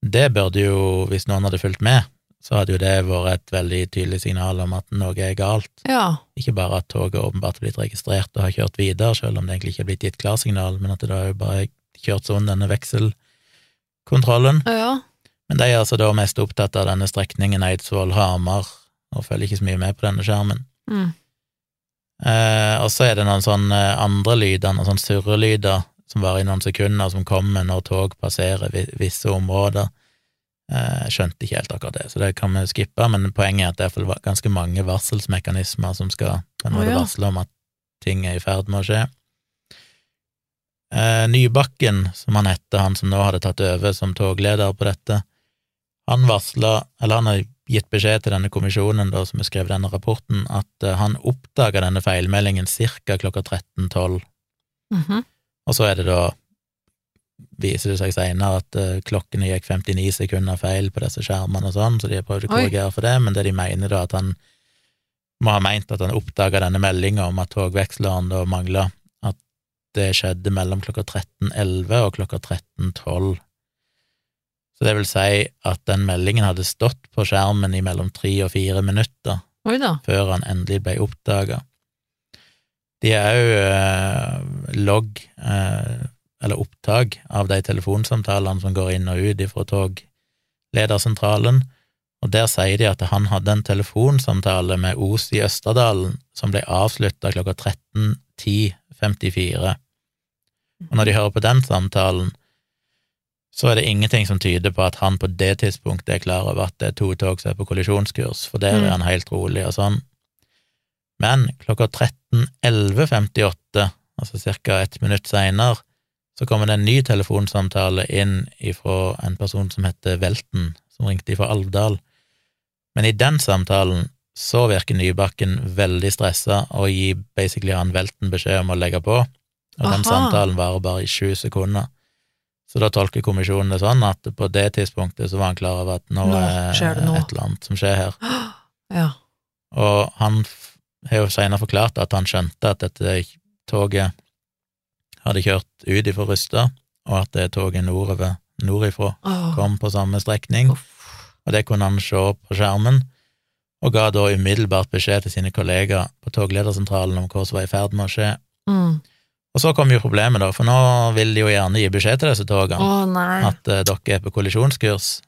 Det burde jo, hvis noen hadde fulgt med, så hadde jo det vært et veldig tydelig signal om at noe er galt. Ja. Ikke bare at toget åpenbart har blitt registrert og har kjørt videre, selv om det egentlig ikke er blitt gitt klarsignal, men at det da er jo bare kjørt sånn denne vekselkontrollen. ja. Men de er altså da mest opptatt av denne strekningen Eidsvoll-Hamar, og følger ikke så mye med på denne skjermen. Mm. Eh, og så er det noen sånne andre lyder, noen sånne surrelyder, som varer i noen sekunder, som kommer når tog passerer visse områder. Eh, Jeg skjønte ikke helt akkurat det, så det kan vi skippe, men poenget er at det er ganske mange varselsmekanismer som skal på en måte oh, ja. varsle om at ting er i ferd med å skje. Eh, Nybakken, som han heter, han som nå hadde tatt over som togleder på dette, han varsla, eller han har gitt beskjed til denne kommisjonen da, som har skrevet denne rapporten, at eh, han oppdaga denne feilmeldingen ca. klokka 13.12. Mhm. Og så er det da viser det seg senere at eh, klokkene gikk 59 sekunder feil på disse skjermene og sånn, så de har prøvd å korrigere for det, men det de mener da at han må ha meint at han oppdaga denne meldinga om at togveksleren da mangla, at det skjedde mellom klokka 13.11 og klokka 13.12. Så det vil si at den meldingen hadde stått på skjermen i mellom tre og fire minutter før han endelig ble oppdaga. De er òg eh, logg, eh, eller opptak, av de telefonsamtalene som går inn og ut fra togledersentralen, og der sier de at han hadde en telefonsamtale med Os i Østerdalen som ble avslutta klokka 13.10.54. Og når de hører på den samtalen, så er det ingenting som tyder på at han på det tidspunktet er klar over at det er to tog som er på kollisjonskurs, for der Mm. er han helt rolig og sånn. Men klokka 13.11.58, altså ca. ett minutt seinere, så kommer det en ny telefonsamtale inn ifra en person som heter Velten, som ringte ifra Alvdal. Men i den samtalen så virker Nybakken veldig stressa og gir basically han Velten beskjed om å legge på, og den samtalen varer bare i sju sekunder. Så da tolker kommisjonen det sånn at på det tidspunktet så var han klar over at nå, Nå er det noe. et eller annet som skjer her. Ja. Og han har jo senere forklart at han skjønte at dette toget hadde kjørt ut ifra Rysta, og at det toget nordover, nordifra oh. kom på samme strekning, Oh. og det kunne han se på skjermen, og ga da umiddelbart beskjed til sine kollegaer på togledersentralen om hva som var i ferd med å skje. Mm. Og så kom jo problemet, da, for nå vil de jo gjerne gi beskjed til disse togene nei. at uh, dere er på kollisjonskurs,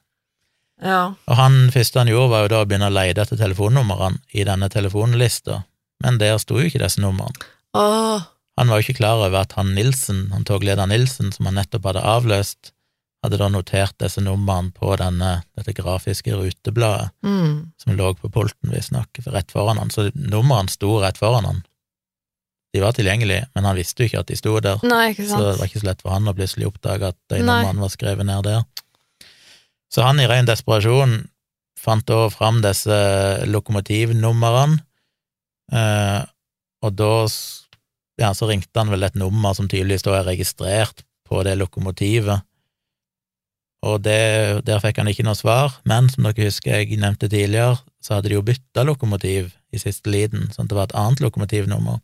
Ja. og han første han gjorde, var jo da å begynne å lete etter telefonnumrene i denne telefonlista, men der sto jo ikke disse numrene. Oh. Han var jo ikke klar over at han Nilsen, han togleder Nilsen, som han nettopp hadde avløst, hadde da notert disse numrene på denne, dette grafiske rutebladet Mm. som lå på pulten, visstnok, rett foran han. Så numrene sto rett foran han. De var tilgjengelige, men han visste jo ikke at de sto der, Nei, ikke så det var ikke så lett for han å plutselig oppdage at Nei. var skrevet ned der. Så han i ren desperasjon fant da fram disse lokomotivnumrene, eh, og da ja, så ringte han vel et nummer som tydeligvis da er registrert på det lokomotivet, og det, der fikk han ikke noe svar, men som dere husker jeg nevnte tidligere, så hadde de jo bytta lokomotiv i siste liten, sånn at det var et annet lokomotivnummer.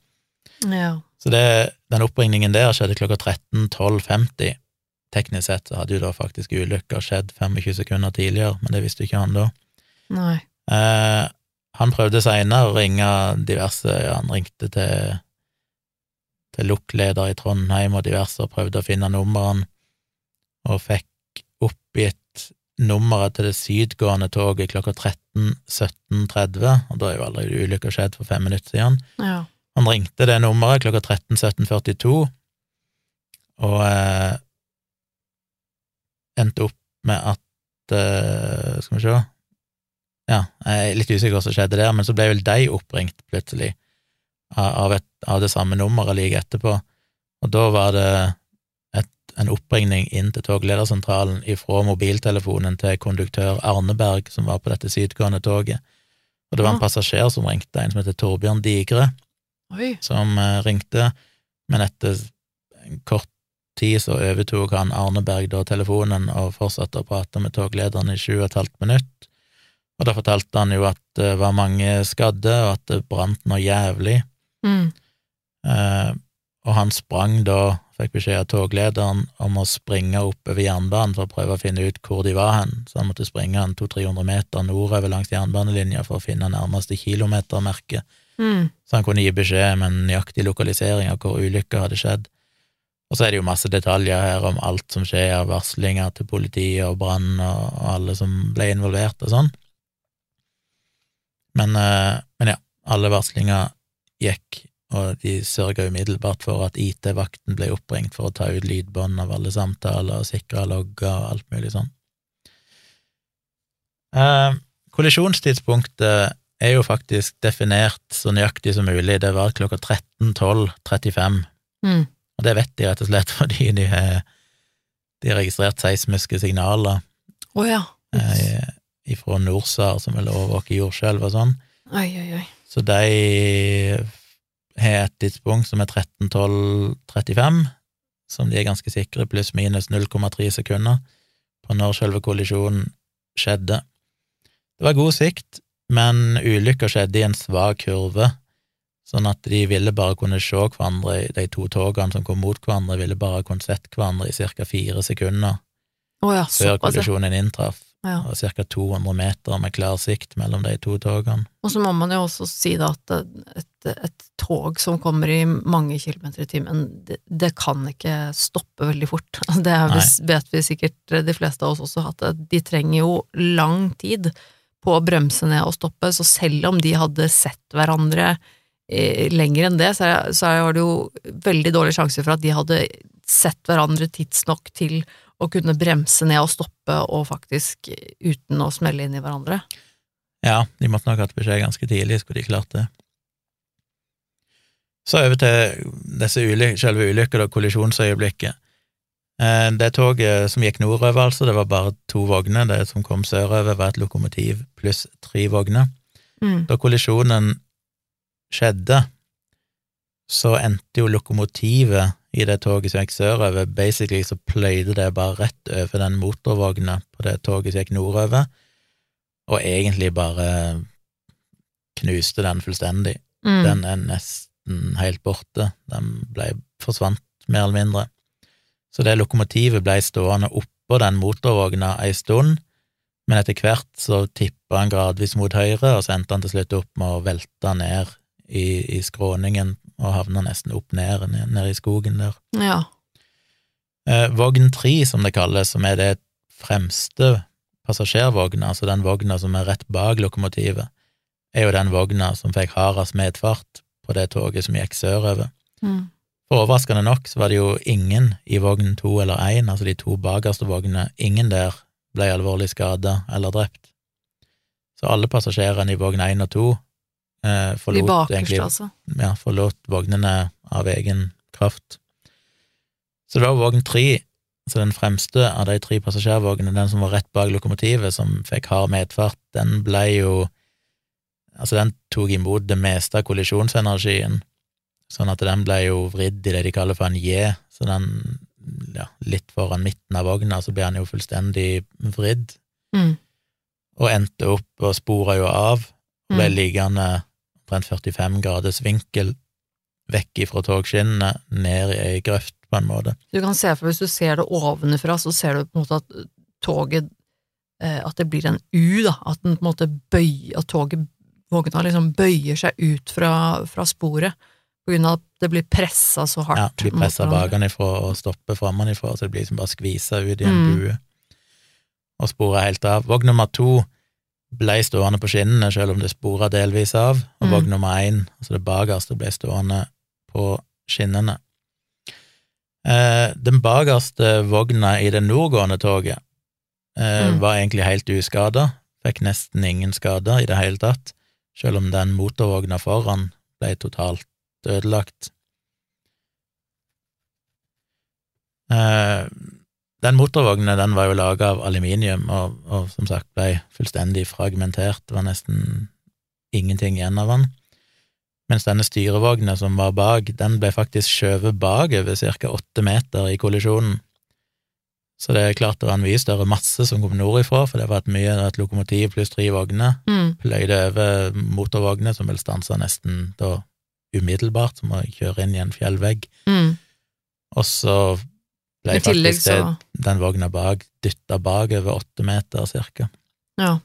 Ja. Så det, den oppringningen der skjedde klokka 13.12.50. Teknisk sett så hadde jo da faktisk ulykka skjedd 25 sekunder tidligere, men det visste ikke han da. Nei. Eh, han prøvde seinere å ringe diverse ja, Han ringte til til lokkleder i Trondheim og diverse og prøvde å finne nummeren, og fikk oppgitt nummeret til det sydgående toget klokka 13.17.30, og da er jo allerede ulykka skjedd for fem minutter siden. Ja. Han ringte det nummeret klokka 13.17.42, og eh, endte opp med at eh, Skal vi se. Ja, jeg er litt usikker hva som skjedde der, men så ble vel de oppringt plutselig av, av, et, av det samme nummeret like etterpå, og da var det et, en oppringning inn til togledersentralen ifra mobiltelefonen til konduktør Arneberg, som var på dette sydgående toget, og det var en passasjer som ringte, en som heter Torbjørn Digre, Oi. som eh, ringte, men etter en kort tid så overtok han Arneberg da telefonen og fortsatte å prate med toglederen i sju og et halvt minutt. Og da fortalte han jo at det var mange skadde, og at det brant noe jævlig. Mm. Eh, og han sprang da, fikk beskjed av toglederen om å springe oppover jernbanen for å prøve å finne ut hvor de var hen, så han måtte springe en 200-300 meter nordover langs jernbanelinja for å finne nærmeste kilometermerke Mm. så han kunne gi beskjed med en nøyaktig lokalisering av hvor ulykka hadde skjedd. Og så er det jo masse detaljer her om alt som skjer av varslinger til politiet og brann og alle som ble involvert og sånn. Men, eh, men ja, alle varslinger gikk, og de sørga umiddelbart for at IT-vakten ble oppringt for å ta ut lydbånd av alle samtaler og sikre logger og alt mulig sånn. Eh, kollisjonstidspunktet er jo faktisk definert så nøyaktig som mulig. Det var klokka 13.12.35, Mm. og det vet de rett og slett fordi de har, de har registrert seismiske signaler oh, ja. eh, ifra NORSAR, som vil overvåke jordskjelv og sånn. Oi, oi, oi. Så de har et tidspunkt som er 13.12.35, som de er ganske sikre, pluss minus 0,3 sekunder på når selve kollisjonen skjedde. Det var god sikt, men ulykka skjedde i en svak kurve, sånn at de ville bare kunne se hverandre, de to togene som kom mot hverandre, ville bare kunne sett hverandre i ca. fire sekunder oh ja, før kollisjonen inntraff. ja. Og ca. 200 meter med klar sikt mellom de to togene. Og så må man jo også si da at et, et tog som kommer i mange kilometer i timen, det, det kan ikke stoppe veldig fort. Det er, vet vi sikkert de fleste av oss også, at de trenger jo lang tid på å bremse ned og stoppe, så selv om de hadde sett hverandre eh, lenger enn det, så, er, så det jo veldig dårlig sjanse for at de hadde sett hverandre tidsnok til å kunne bremse ned og stoppe, og faktisk uten å smelle inn i hverandre. Ja, de måtte nok hatt beskjed ganske tidlig, skulle de klart det. Så over til disse ulyk selve ulykka, og kollisjonsøyeblikket. Eh, Det toget som gikk nordover, altså, det var bare to vogner. Det som kom sørover, var et lokomotiv pluss tre vogner. Mm. Da kollisjonen skjedde, så endte jo lokomotivet i det toget som gikk sørover, basically så pløyde det bare rett over den motorvogna på det toget som gikk nordover, og egentlig bare knuste den fullstendig. Mm. Den er nesten helt borte, den ble, forsvant mer eller mindre. Så det lokomotivet ble stående oppå den motorvogna ei stund, men etter hvert så tippa han gradvis mot høyre, og så endte han til slutt opp med å velte ned i, i skråningen og havna nesten opp ned, ned, ned i skogen der. Ja. Eh, vogn tre, som det kalles, som er det fremste passasjervogna, altså den vogna som er rett bak lokomotivet, er jo den vogna som fikk hardest medfart på det toget som gikk sørover. Mm. Overraskende nok så var det jo ingen i vogn to eller én, altså de to bakerste vognene, ingen der ble alvorlig skada eller drept. Så alle passasjerene i vogn én og to eh, De forlot bakerste, egentlig altså. ja, forlot vognene av egen kraft. Så det var vogn tre, altså den fremste av de tre passasjervognene, den som var rett bak lokomotivet, som fikk hard medfart, den ble jo Altså, den tok imot det meste av kollisjonsenergien, sånn at den ble jo vridd i det de kaller for en J, så den, ja, litt foran midten av vogna, så ble den jo fullstendig vridd, Mm. og endte opp og spora jo av, og ble Mm. liggende omtrent 45 graders vinkel vekk ifra togskinnene, ned i ei grøft, på en måte. Du kan se for Hvis du ser det ovenfra, så ser du på en måte at toget eh, At det blir en U, da. At den på en måte bøyer At toget, vogna liksom bøyer seg ut fra, fra sporet. På grunn av at det blir pressa så hardt. Ja, blir mot pressa bakenfra og stopper framanifra, så det blir liksom bare skvisa ut i en Mm. bue, og spora helt av. Vogn nummer to ble stående på skinnene, selv om det spora delvis av, og Mm. vogn nummer én, altså det bakerste, ble stående på skinnene. Eh, den bakerste vogna i det nordgående toget eh, Mm. var egentlig helt uskada, fikk nesten ingen skader i det hele tatt, selv om den motorvogna foran ble totalt ødelagt. Eh, den motorvognen den var jo laga av aluminium, og, og som sagt ble fullstendig fragmentert, det var nesten ingenting igjen av den. Mens denne styrevogna som var bak, den ble faktisk skjøvet bakover ca. åtte meter i kollisjonen. Så det er klart det var en mye større masse som kom nordifra, for det var et mye et lokomotiv pluss tre vogner Mm. pløyde over motorvogner som vel stansa nesten da umiddelbart, som å kjøre inn i en fjellvegg. Mm. Og så ble I tillegg faktisk det, den vogna bak dytta bakover åtte meter, cirka. Ja.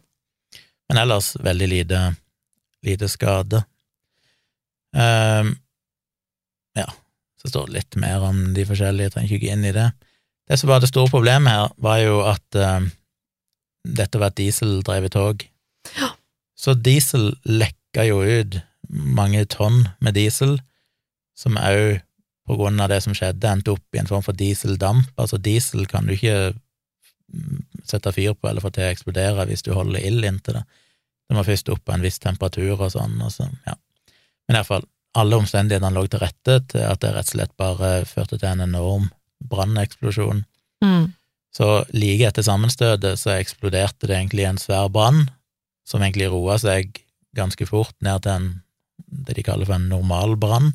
Men ellers veldig lite, lite skade. Um, ja, så står det litt mer om de forskjellige, jeg trenger ikke gå inn i det. Det som var det store problemet her, var jo at um, dette var et dieseldrevet tog. Ja. Så diesel lekka jo ut mange tonn med diesel, som òg på grunn av det som skjedde, endte opp i en form for dieseldamp. Altså, diesel kan du ikke sette fyr på eller få til å eksplodere hvis du holder ild inntil det. Det må først opp på en viss temperatur og sånn, og så, ja. Men iallfall, alle omstendighetene lå til rette til at det rett og slett bare førte til en enorm branneksplosjon. Mm. Så like etter sammenstøtet så eksploderte det egentlig en svær brann, som egentlig roa seg ganske fort ned til en, det de kaller for en normal brann,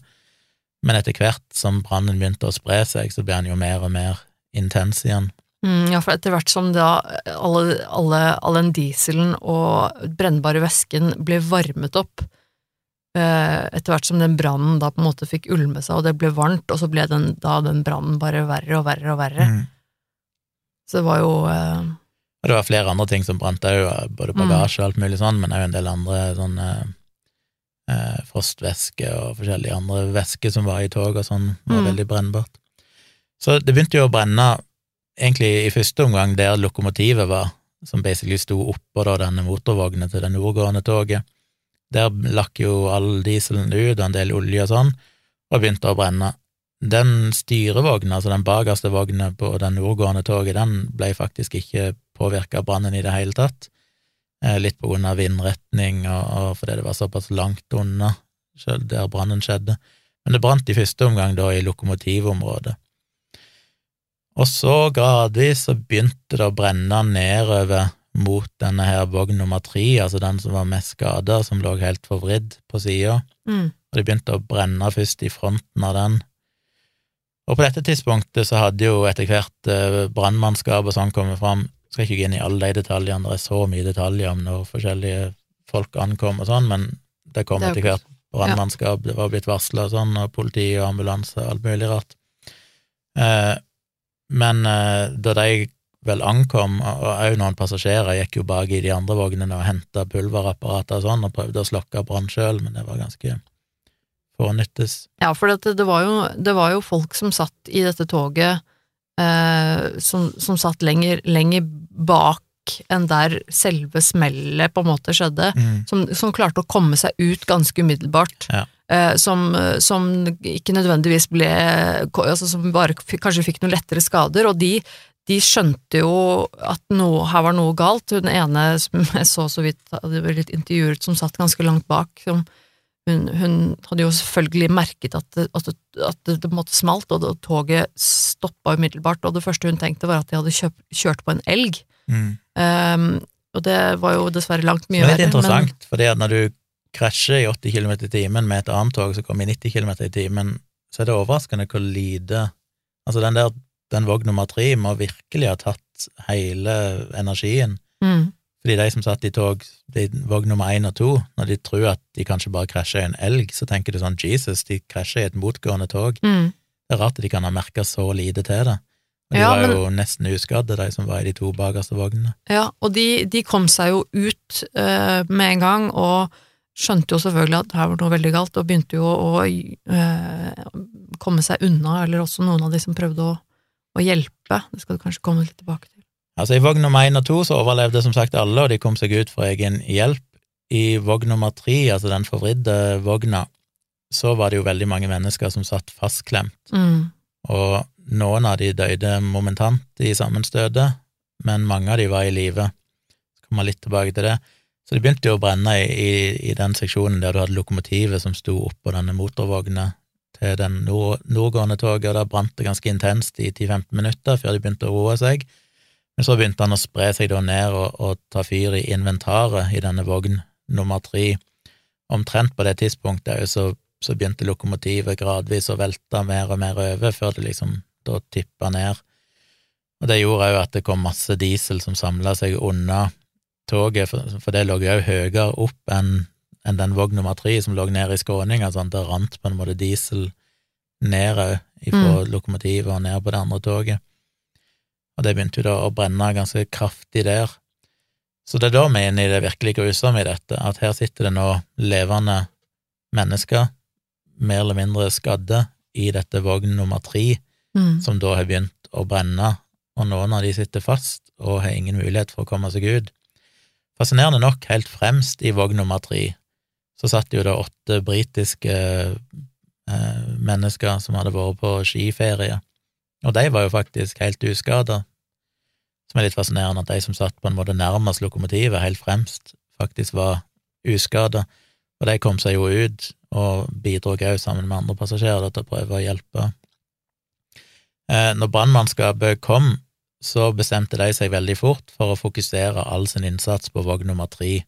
men etter hvert som brannen begynte å spre seg, så ble den jo mer og mer intens igjen. Mm, ja, for etter hvert som da alle, alle, all den dieselen og brennbare væsken ble varmet opp, eh, etter hvert som den brannen da på en måte fikk ulme seg, og det ble varmt, og så ble den, da den brannen bare verre og verre og verre. Mm. Så det var jo eh, Og det var flere andre ting som brant òg, både bagasje og alt mulig sånn, men òg en del andre sånne eh, frostvæske og forskjellige andre væsker som var i tog og sånn, var Mm. veldig brennbart. Så det begynte jo å brenne egentlig i første omgang der lokomotivet var, som basically sto oppå da denne motorvogna til det nordgående toget. Der lakk jo all dieselen ut, og en del olje og sånn, og begynte å brenne. Den styrevogna, altså den bakerste vogna på det nordgående toget, den ble faktisk ikke påvirka av brannen i det hele tatt. Eh, Litt på grunn av vindretning og, og fordi det var såpass langt unna der brannen skjedde. Men det brant i første omgang da i lokomotivområdet. Og så gradvis så begynte det å brenne nedover mot denne her vogn nummer tre, altså den som var mest skada, som lå helt forvridd på sida, mm, og det begynte å brenne først i fronten av den. Og på dette tidspunktet så hadde jo etter hvert eh, brannmannskap og sånn kommet fram, skal ikke gå inn i alle de detaljene, det er så mye detaljer om når forskjellige folk ankom og sånn, men det kom er etter hvert brannmannskap, det var blitt varsla og sånn, og politi og ambulanse og alt mulig rart. Eh, men eh, da de vel ankom, og òg noen passasjerer gikk jo bak i de andre vognene og henta pulverapparater og sånn, og prøvde å slokke brann sjøl, men det var ganske fånyttes. Ja, for det, det, var jo, det var jo folk som satt i dette toget, eh, som, som satt lenger, lenger bak enn der selve smellet på en måte skjedde, Mm. som, som klarte å komme seg ut ganske umiddelbart. Ja. Eh, som, som ikke nødvendigvis ble altså Som bare kanskje fikk noen lettere skader, og de, de skjønte jo at noe, her var noe galt. Hun ene som jeg så så vidt hadde blitt intervjuet, som satt ganske langt bak, som hun, hun hadde jo selvfølgelig merket at det, at det, at det, det måte smalt, og det, toget stoppa umiddelbart, og det første hun tenkte var at de hadde kjøpt, kjørt på en elg. Mm. Um, og det var jo dessverre langt Det mye er litt verre. interessant, for når du krasjer i 80 km i timen med et annet tog som kommer i 90 km i timen, så er det overraskende hvor lite Altså, den der, den vogn nummer tre må virkelig ha tatt hele energien. Mm, Fordi de som satt i tog, de vogn nummer én og to, når de tror at de kanskje bare krasjer i en elg, så tenker de sånn Jesus, de krasjer i et motgående tog. mm. Det er rart at de kan ha merka så lite til det. Og de Ja, var men- jo nesten uskadde, de som var i de to bakerste vognene. Ja, og de, de kom seg jo ut uh, med en gang, og skjønte jo selvfølgelig at her var noe veldig galt, og begynte jo å uh, komme seg unna, eller også noen av de som prøvde å, å hjelpe. Det skal du kanskje komme litt tilbake til. Altså, i vogn nummer én og to så overlevde som sagt alle, og de kom seg ut for egen hjelp. I vogn nummer tre, altså den forvridde vogna, så var det jo veldig mange mennesker som satt fastklemt, Mm. og noen av de døde momentant i sammenstøtet, men mange av de var i live. Kommer litt tilbake til det. Så det begynte jo å brenne i, i, i den seksjonen der du hadde lokomotivet som sto oppå denne motorvogna til den nord, nordgående toget, og da brant det ganske intenst i 10-15 minutter før de begynte å roe seg. Men så begynte han å spre seg da ned og, og ta fyr i inventaret i denne vogn nummer tre. Omtrent på det tidspunktet så, så begynte lokomotivet gradvis å velte mer og mer over, før det liksom da tippa ned. Og det gjorde òg at det kom masse diesel som samla seg unna toget, for, for det lå jo òg høyere opp enn enn den vogn nummer tre som lå nede i skråninga, sånn det rant på en måte diesel ned òg, ifra lokomotivet og ned på det andre toget. Og det begynte jo da å brenne ganske kraftig der. Så det er da vi er inne i det virkelig grusomme i dette, at her sitter det nå levende mennesker, mer eller mindre skadde, i dette vogn nummer tre, Mm. som da har begynt å brenne, og noen av de sitter fast og har ingen mulighet for å komme seg ut. Fascinerende nok, helt fremst i vogn nummer tre, så satt jo det åtte britiske eh, mennesker som hadde vært på skiferie, og de var jo faktisk helt uskada, som er litt fascinerende, at de som satt på en måte nærmest lokomotivet, helt fremst, faktisk var uskada, og de kom seg jo ut og bidro òg sammen med andre passasjerer til å prøve å hjelpe. Eh, Når brannmannskapet kom, så bestemte de seg veldig fort for å fokusere all sin innsats på vogn nummer tre.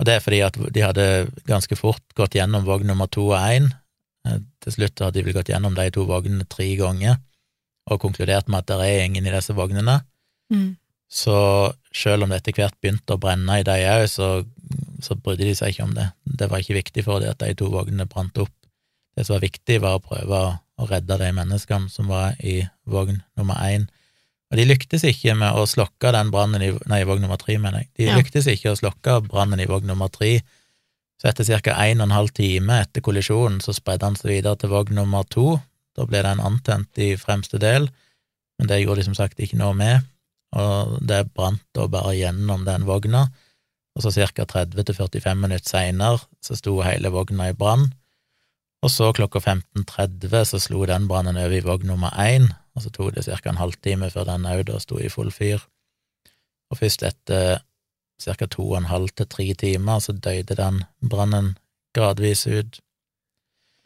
Og det er fordi at de hadde ganske fort gått gjennom vogn nummer to og én. Eh, Til slutt hadde de vel gått gjennom de to vognene tre ganger og konkludert med at det er ingen i disse vognene. Mm. Så selv om det etter hvert begynte å brenne i de òg, så, så brydde de seg ikke om det. Det var ikke viktig for dem at de to vognene brant opp. Det som var viktig, var å prøve å redde de menneskene som var i vogn nummer én. Og de lyktes ikke med å slokke den brannen i Nei, vogn nummer tre, mener jeg. De Ja. lyktes ikke å slokke brannen i vogn nummer tre. Så etter ca. en og en halv time etter kollisjonen så spredde han seg videre til vogn nummer to. Da ble den antent i fremste del, men det gjorde de som sagt ikke noe med, og det brant da bare gjennom den vogna. Og så ca. 30-45 minutter seinere så sto hele vogna i brann, og så klokka 15.30 så slo den brannen over i vogn nummer én, og så tok det ca. en halvtime før den òg da sto i full fyr. Og først etter ca. to og en halv til tre timer så døde den brannen gradvis ut.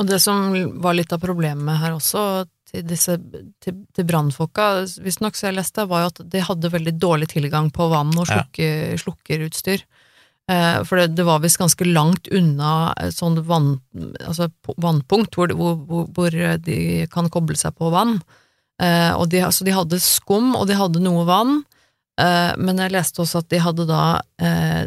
Og det som var litt av problemet her også, til disse til, til brannfolka, visstnok så jeg leste, var jo at de hadde veldig dårlig tilgang på vann og Ja. slukkerutstyr. Eh, for det, det var visst ganske langt unna et sånt vann, altså vannpunkt hvor, hvor, hvor, de kan koble seg på vann. Eh, de, altså de hadde skum, og de hadde noe vann, men jeg leste også at de hadde da eh,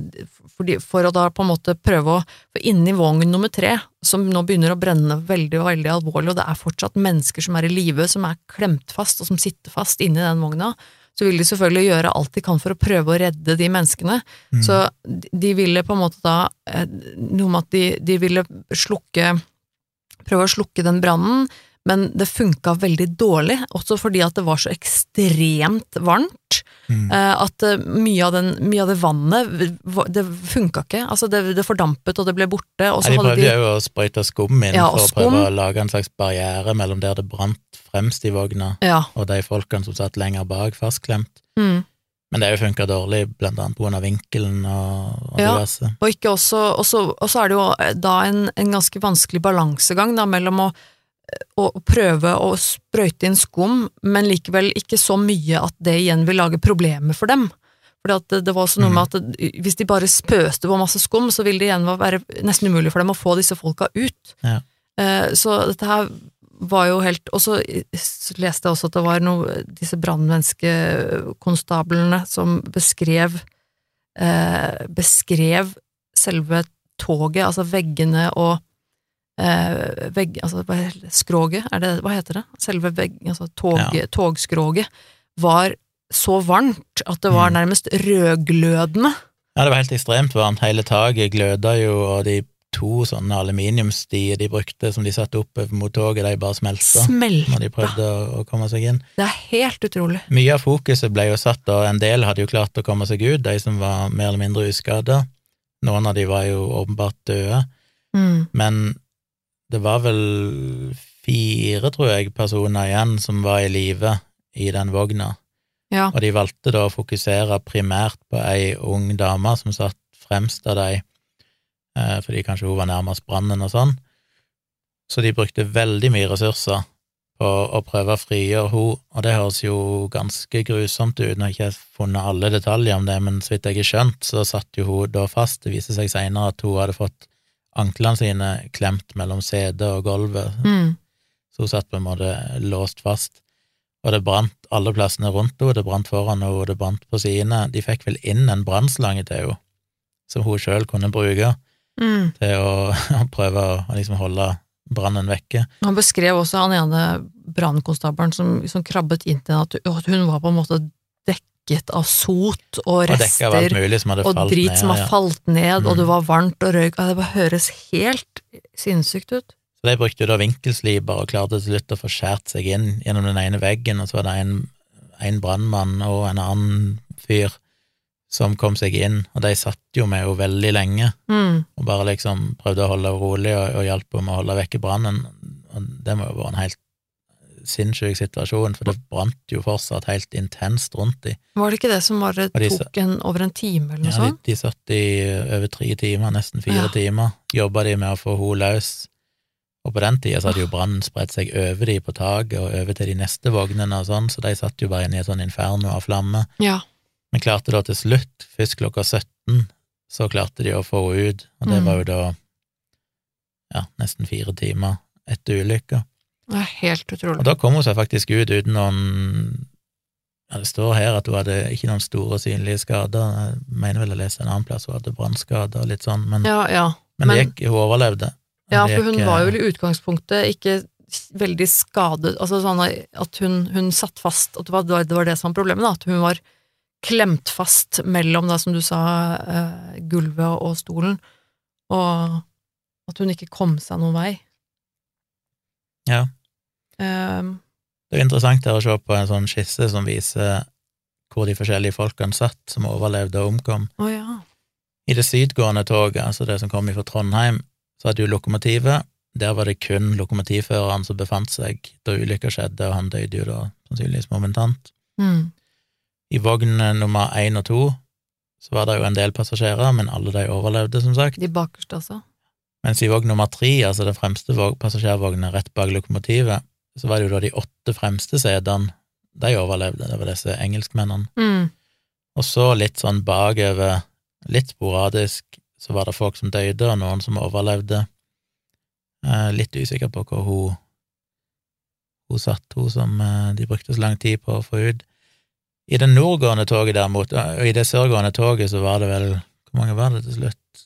For å da på en måte prøve å For inni vogn nummer tre, som nå begynner å brenne veldig veldig alvorlig, og det er fortsatt mennesker som er i live, som er klemt fast, og som sitter fast inni den vogna, så vil de selvfølgelig gjøre alt de kan for å prøve å redde de menneskene. Mm. Så de- de ville på en måte da eh, Noe med at de, de ville slukke Prøve å slukke den brannen, men det funka veldig dårlig, også fordi at det var så ekstremt varmt. Mm. eh, At eh, mye av, den, mye av det vannet, det funka ikke. Altså det, det fordampet, og det ble borte. Og så de prøvde de jo å sprøyte skum inn Ja, for å prøve å lage en slags barriere mellom der det brant fremst i vogna, Ja. og de folkene som satt lenger bak, fastklemt. Mm. Men det funka dårlig, blant annet av vinkelen og, og Ja. diverse. Og, også, og, så, og så er det jo eh, da en, en ganske vanskelig balansegang da, mellom å, å prøve å sprøyte inn skum, men likevel ikke så mye at det igjen vil lage problemer for dem. Fordi at det, var også noe med at hvis de bare spøste på masse skum, så ville det igjen være nesten umulig for dem å få disse folka ut. Ja. Eh, Så dette her var jo helt Og så leste jeg også at det var noe disse brannmenneskekonstablene som beskrev eh, Beskrev selve toget, altså veggene og eh, vegg, altså, skroget, er det, hva heter det? Selve vegg, altså tog, Ja. togskroget var så varmt at det var Mm. nærmest rødglødende. Ja, det var helt ekstremt varmt. Hele taket gløda jo, og de to sånne aluminiumsstier de brukte som de satte opp mot toget, de bare smelta når de prøvde å komme seg inn. Det er helt utrolig. Mye av fokuset ble jo satt, og en del hadde jo klart å komme seg ut, de som var mer eller mindre uskada. Noen av de var jo åpenbart døde, Mm. men det var vel fire, tror jeg, personer igjen som var i live i den vogna. Ja. Og de valgte da å fokusere primært på ei ung dame som satt fremst av de, eh, fordi kanskje hun var nærmest brannen og sånn. Så de brukte veldig mye ressurser på å prøve å frigjøre henne, og det høres jo ganske grusomt ut. når jeg ikke har funnet alle detaljer om det, men så vidt jeg har skjønt, så satt jo hun da fast. Det viste seg seinere at hun hadde fått anklene sine klemt mellom setet og gulvet, Mm. så hun satt på en måte låst fast. Og det brant alle plassene rundt henne, det brant foran henne, det brant på sidene. De fikk vel inn en brannslange til henne, som hun sjøl kunne bruke Mm. til å, å prøve å liksom holde brannen vekke. Han beskrev også han ene brannkonstabelen som, som krabbet inn til henne, at hun var på en måte dekket av sot og Og rester mulig som og drit ned. som har falt ned, og Mm. det var varmt og røyk. og Det bare høres helt sinnssykt ut. Så de brukte da vinkelsliper og klarte til slutt å få skåret seg inn gjennom den ene veggen, og så var det en, en brannmann og en annen fyr som kom seg inn, og de satt jo med henne veldig lenge. Mm. og bare liksom prøvde å holde henne rolig og, og hjelpe henne med å holde vekke brannen. Og det må jo være en helt sinnssyk situasjon, for det brant jo fortsatt helt intenst rundt dem. Var det ikke det som bare de tok en, over en time, eller noe Ja, de, sånt? de satt i over tre timer, nesten fire Ja. timer, jobba de med å få henne løs. Og på den tida så hadde jo brannen spredt seg over de på taket og over til de neste vognene og sånn, så de satt jo bare inne i et sånn inferno av flamme. Ja. Men klarte da til slutt, først klokka 17, så klarte de å få henne ut, og det Mm. var jo da ja, nesten fire timer etter ulykka. Det er helt utrolig. Og da kom hun seg faktisk ut uten noen ja, Det står her at hun hadde ikke noen store synlige skader. Jeg mener vel jeg leste en annen plass hun hadde brannskader og litt sånn, men, Ja, ja. men, men- gikk, hun overlevde. Ja, for for hun var jo eh, i utgangspunktet ikke veldig skadet Altså sånn at hun, hun satt fast At det var, det var det som var problemet, da. At hun var klemt fast mellom, da, som du sa, uh, gulvet og stolen, og at hun ikke kom seg noen vei. Ja. Um, Det er jo interessant her å se på en sånn skisse som viser hvor de forskjellige folkene satt som overlevde og omkom. Oh, ja. I det sydgående toget, altså det som kom fra Trondheim, så hadde du lokomotivet. Der var det kun lokomotivføreren som befant seg da ulykka skjedde, og han døde jo da sannsynligvis momentant. Mm. I vogn nummer én og to så var det jo en del passasjerer, men alle de overlevde, som sagt. De bakerste, altså. Mens i vogn nummer tre, altså den fremste passasjervogna rett bak lokomotivet, så var det jo da de åtte fremste setene, de overlevde, det var disse engelskmennene. Mm. Og så litt sånn bakover, litt sporadisk, så var det folk som døde, og noen som overlevde. Eh, litt usikker på hvor hun, hun satt, hun som eh, de brukte så lang tid på å få ut. I det nordgående toget derimot, og i det sørgående toget, så var det vel Hvor mange var det til slutt?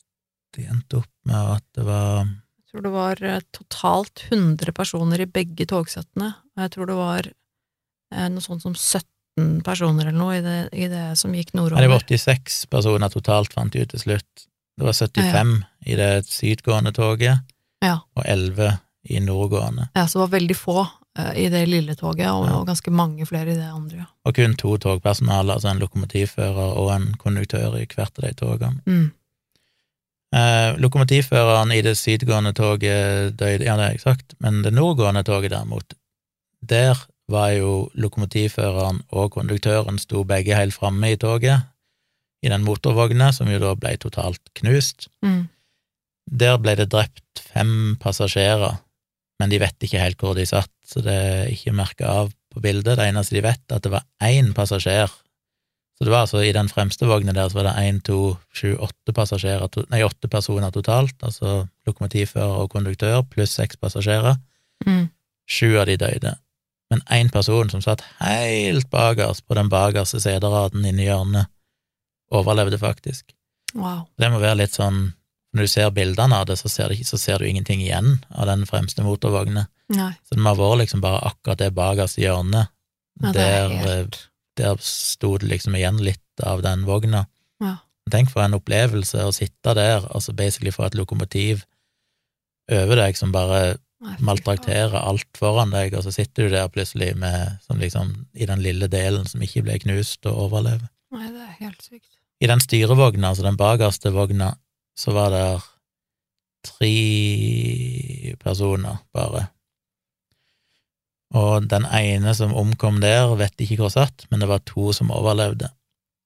De endte opp med at det var Jeg tror det var eh, totalt 100 personer i begge togsettene, og jeg tror det var eh, noe sånt som 17 personer eller noe i det, i det som gikk nordover. Ja, det var 86 personer totalt, fant de ut til slutt. Det var 75 i det sydgående toget, Ja. og 11 i nordgående. Ja, så det var veldig få eh, i det lille toget, og, Ja. og ganske mange flere i det andre. Og kun to togpersonale, altså en lokomotivfører og en konduktør i hvert av de togene. Mm. Eh, lokomotivføreren i det sydgående toget døde, ja, det har jeg sagt, men det nordgående toget derimot, der var jo lokomotivføreren og konduktøren sto begge helt framme i toget, i den motorvogna, som jo da ble totalt knust. Mm. Der ble det drept fem passasjerer, men de vet ikke helt hvor de satt, så det er ikke merka av på bildet. Det eneste de vet, er at det var én passasjer. Så det var altså i den fremste vogna der så var det én, to, sju, åtte passasjerer, nei, åtte personer totalt, altså lokomotivfører og konduktør, pluss seks passasjerer. Mm. Sju av de døde. Men én person som satt helt bakerst på den bakerste seteraden inni i hjørnet, overlevde faktisk. Wow. Det må være litt sånn Når du ser bildene av det, så ser, det så ser du ingenting igjen av den fremste motorvogna. Så det må ha vært liksom bare akkurat det bakerste hjørnet. Ja, det er der, helt der sto det liksom igjen litt av den vogna. Ja. Tenk for en opplevelse å sitte der, altså basically få et lokomotiv over deg som bare maltrakterer alt foran deg, og så sitter du der plutselig med, som liksom, i den lille delen som ikke ble knust, og overlever. Nei, det er helt sykt. I den styrevogna, altså den bakerste vogna, så var det tre personer, bare. Og den ene som omkom der, vet ikke hvor satt, men det var to som overlevde.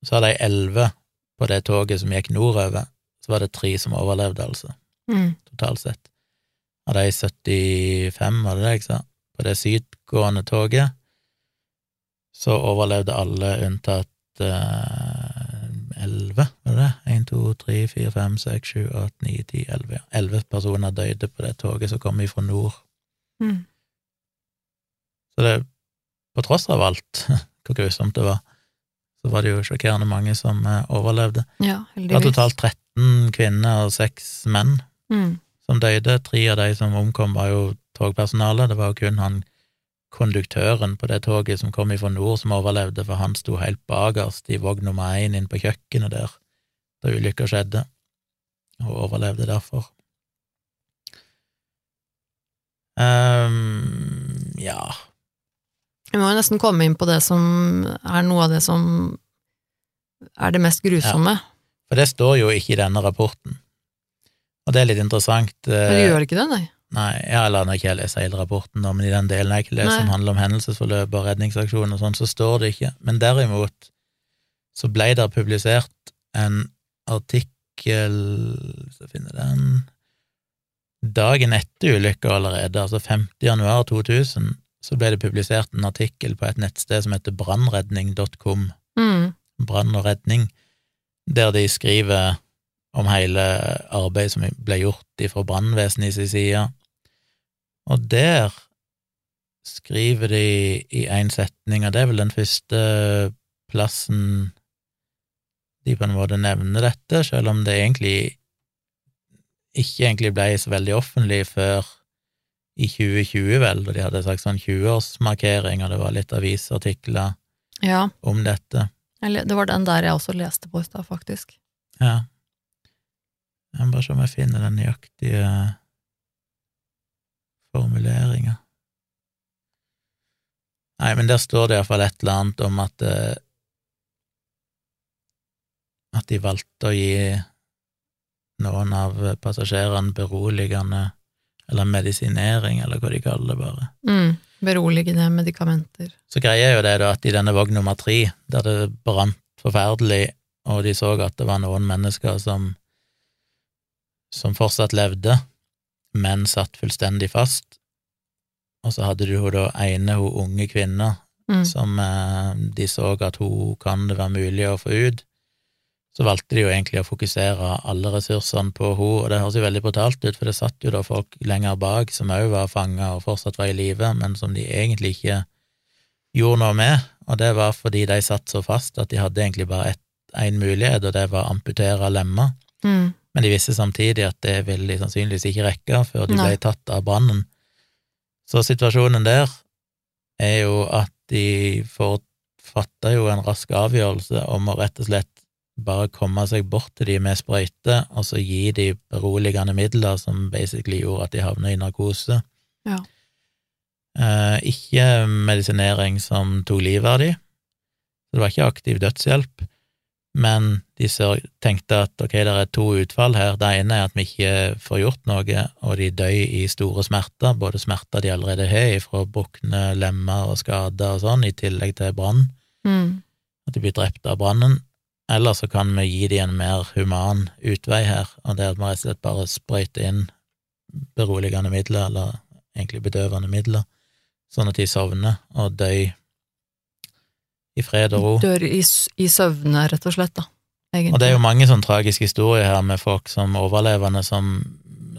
Så av de elleve på det toget som gikk nordover, så var det tre som overlevde, altså, Mm. totalt sett. Av de 75, var det det jeg sa, på det sydgående toget, så overlevde alle unntatt elleve, uh, var det det? Én, to, tre, fire, fem, seks, sju, åtte, ni, ti, elleve. Elleve personer døde på det toget som kom ifra nord. Mm. Så det, på tross av alt, hvor grusomt det var, så var det jo sjokkerende mange som eh, overlevde. Ja, heldigvis. Det var totalt 13 kvinner og 6 menn Mm. som døde. Tre av de som omkom, var jo togpersonale. Det var jo kun han konduktøren på det toget som kom ifra nord, som overlevde, for han sto helt bakerst i vogn nummer én inn på kjøkkenet der da ulykka skjedde, og overlevde derfor. Um, ja Vi må jo nesten komme inn på det som er noe av det som er det mest grusomme. Ja, For det står jo ikke i denne rapporten. Og det er litt interessant. Men eh, det gjør ikke det, nei. Nei, ja, eller når ikke jeg leser hele rapporten, da, men i den delen jeg ikke leser som handler om hendelsesforløp og redningsaksjon og sånn, så står det ikke. Men derimot så ble det publisert en artikkel Hvis jeg finner den Dagen etter ulykka allerede, altså 5. januar 2000, så ble det publisert en artikkel på et nettsted som heter brannredning.com, Mm. brann og redning, der de skriver om hele arbeidet som ble gjort fra brannvesenet i sin side. Og der skriver de i én setning, og det er vel den første plassen de på en måte nevner dette, selv om det egentlig ikke egentlig ble så veldig offentlig før i 2020, vel, da de hadde sagt sånn 20-årsmarkering, og det var litt avisartikler Ja, om dette. eller det var den der jeg også leste på i stad, faktisk. Ja. Jeg må bare se om jeg finner den nøyaktige formuleringa. Nei, men der står det iallfall et eller annet om at eh, At de valgte å gi noen av passasjerene beroligende eller medisinering, eller hva de kaller det bare. Mm. Beroligende medikamenter. Så greia er jo det da at i denne vogn nummer tre, der det brant forferdelig, og de så at det var noen mennesker som som fortsatt levde, men satt fullstendig fast, og så hadde du hun da ene hun unge kvinna Mm. som eh, de så at hun kan det være mulig å få ut, så valgte de jo egentlig å fokusere alle ressursene på henne, og det høres jo veldig brutalt ut, for det satt jo da folk lenger bak som òg var fanga og fortsatt var i live, men som de egentlig ikke gjorde noe med, og det var fordi de satt så fast at de hadde egentlig bare én mulighet, og det var å amputere lemmer. Mm. Men de visste samtidig at det ville de sannsynligvis ikke rekke før de Nei. ble tatt av brannen. Så situasjonen der er jo at de får fatta jo en rask avgjørelse om å rett og slett bare komme seg bort til de med sprøyte, og så gi de beroligende midler som basically gjorde at de havna i narkose. Ja. Eh, ikke medisinering som tok livet av de, det var ikke aktiv dødshjelp, men de tenkte at ok, det er to utfall her. Det ene er at vi ikke får gjort noe, og de dør i store smerter, både smerter de allerede har fra brukne lemmer og skader og sånn, i tillegg til brann, Mm. at de blir drept av brannen. Eller så kan vi gi dem en mer human utvei her, og det at vi rett og slett bare sprøyter inn beroligende midler, eller egentlig bedøvende midler, sånn at de sovner og dør i fred og ro. Dør i, i søvne, rett og slett, da. Egentlig. Og det er jo mange sånne tragiske historier her med folk som overlevende som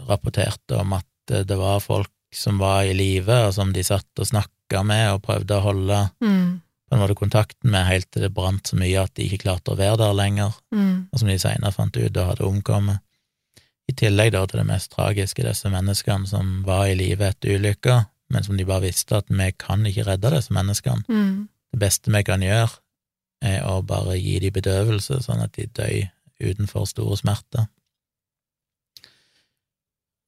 rapporterte om at eh, det var folk som var i live, og som de satt og snakka med og prøvde å holde mm. På en måte kontakten med helt til det brant så mye at de ikke klarte å være der lenger, Mm. og som de senere fant ut og hadde omkommet. I tillegg da til det mest tragiske, disse menneskene som var i live etter ulykka, men som de bare visste at vi kan ikke redde disse menneskene. Mm. Det beste vi kan gjøre, er å bare gi dem bedøvelse, sånn at de dør utenfor store smerter.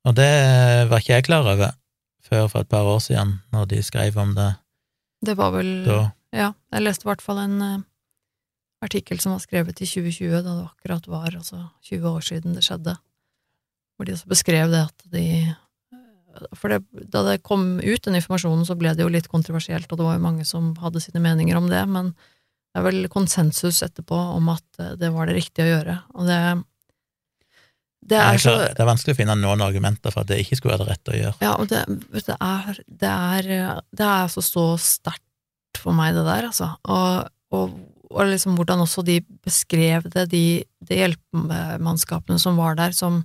Og det var ikke jeg klar over før for et par år siden, når de skrev om det Det var vel da. Ja, jeg leste i hvert fall en uh, artikkel som var skrevet i 2020, da det akkurat var altså 20 år siden det skjedde, hvor de også beskrev det at de For det, da det kom ut, den informasjonen, så ble det jo litt kontroversielt, og det var jo mange som hadde sine meninger om det, men det er vel konsensus etterpå om at eh, det var det riktige å gjøre, og det Det er så det er vanskelig å finne noen argumenter for at det ikke skulle være det rette å gjøre. ja, og det, det er, det er, det er altså så sterkt for meg, det der, altså. Og, og, og liksom hvordan også de beskrev det, de, de hjelpemannskapene som var der, som,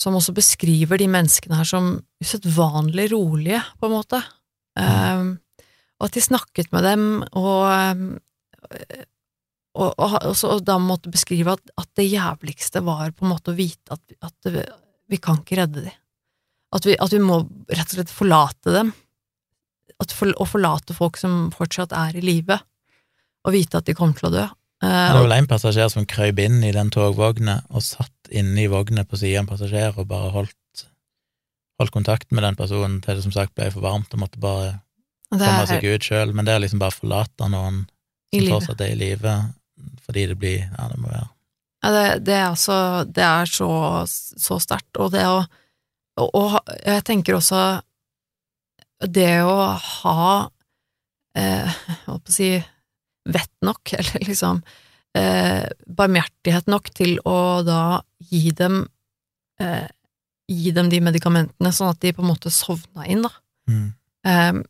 som også beskriver de menneskene her som usedvanlig rolige, på en måte. Um, og at de snakket med dem, og, um, og, og, og, da måtte beskrive at, at det jævligste var på en måte å vite at, at vi kan ikke redde dem. At vi, at vi må rett og slett forlate dem. At for, å forlate folk som fortsatt er i live, og vite at de kommer til å dø. Eh, Det var vel en passasjer som krøyp inn i den togvogna og satt inne i vogna på siden av en passasjer og bare holdt, holdt kontakt med den personen til det som sagt ble for varmt og måtte bare komme seg ut sjøl. Men det er liksom bare forlate noen som fortsatt er i live, fordi det blir Ja, det må være Ja, det, det er altså Det er så, så sterkt, og det å og, og jeg tenker også det å ha eh, Hva skal å si vett nok, eller liksom eh, barmhjertighet nok til å da gi dem eh, gi dem de medikamentene, sånn at de på en måte sovna inn, da. mm. Eh,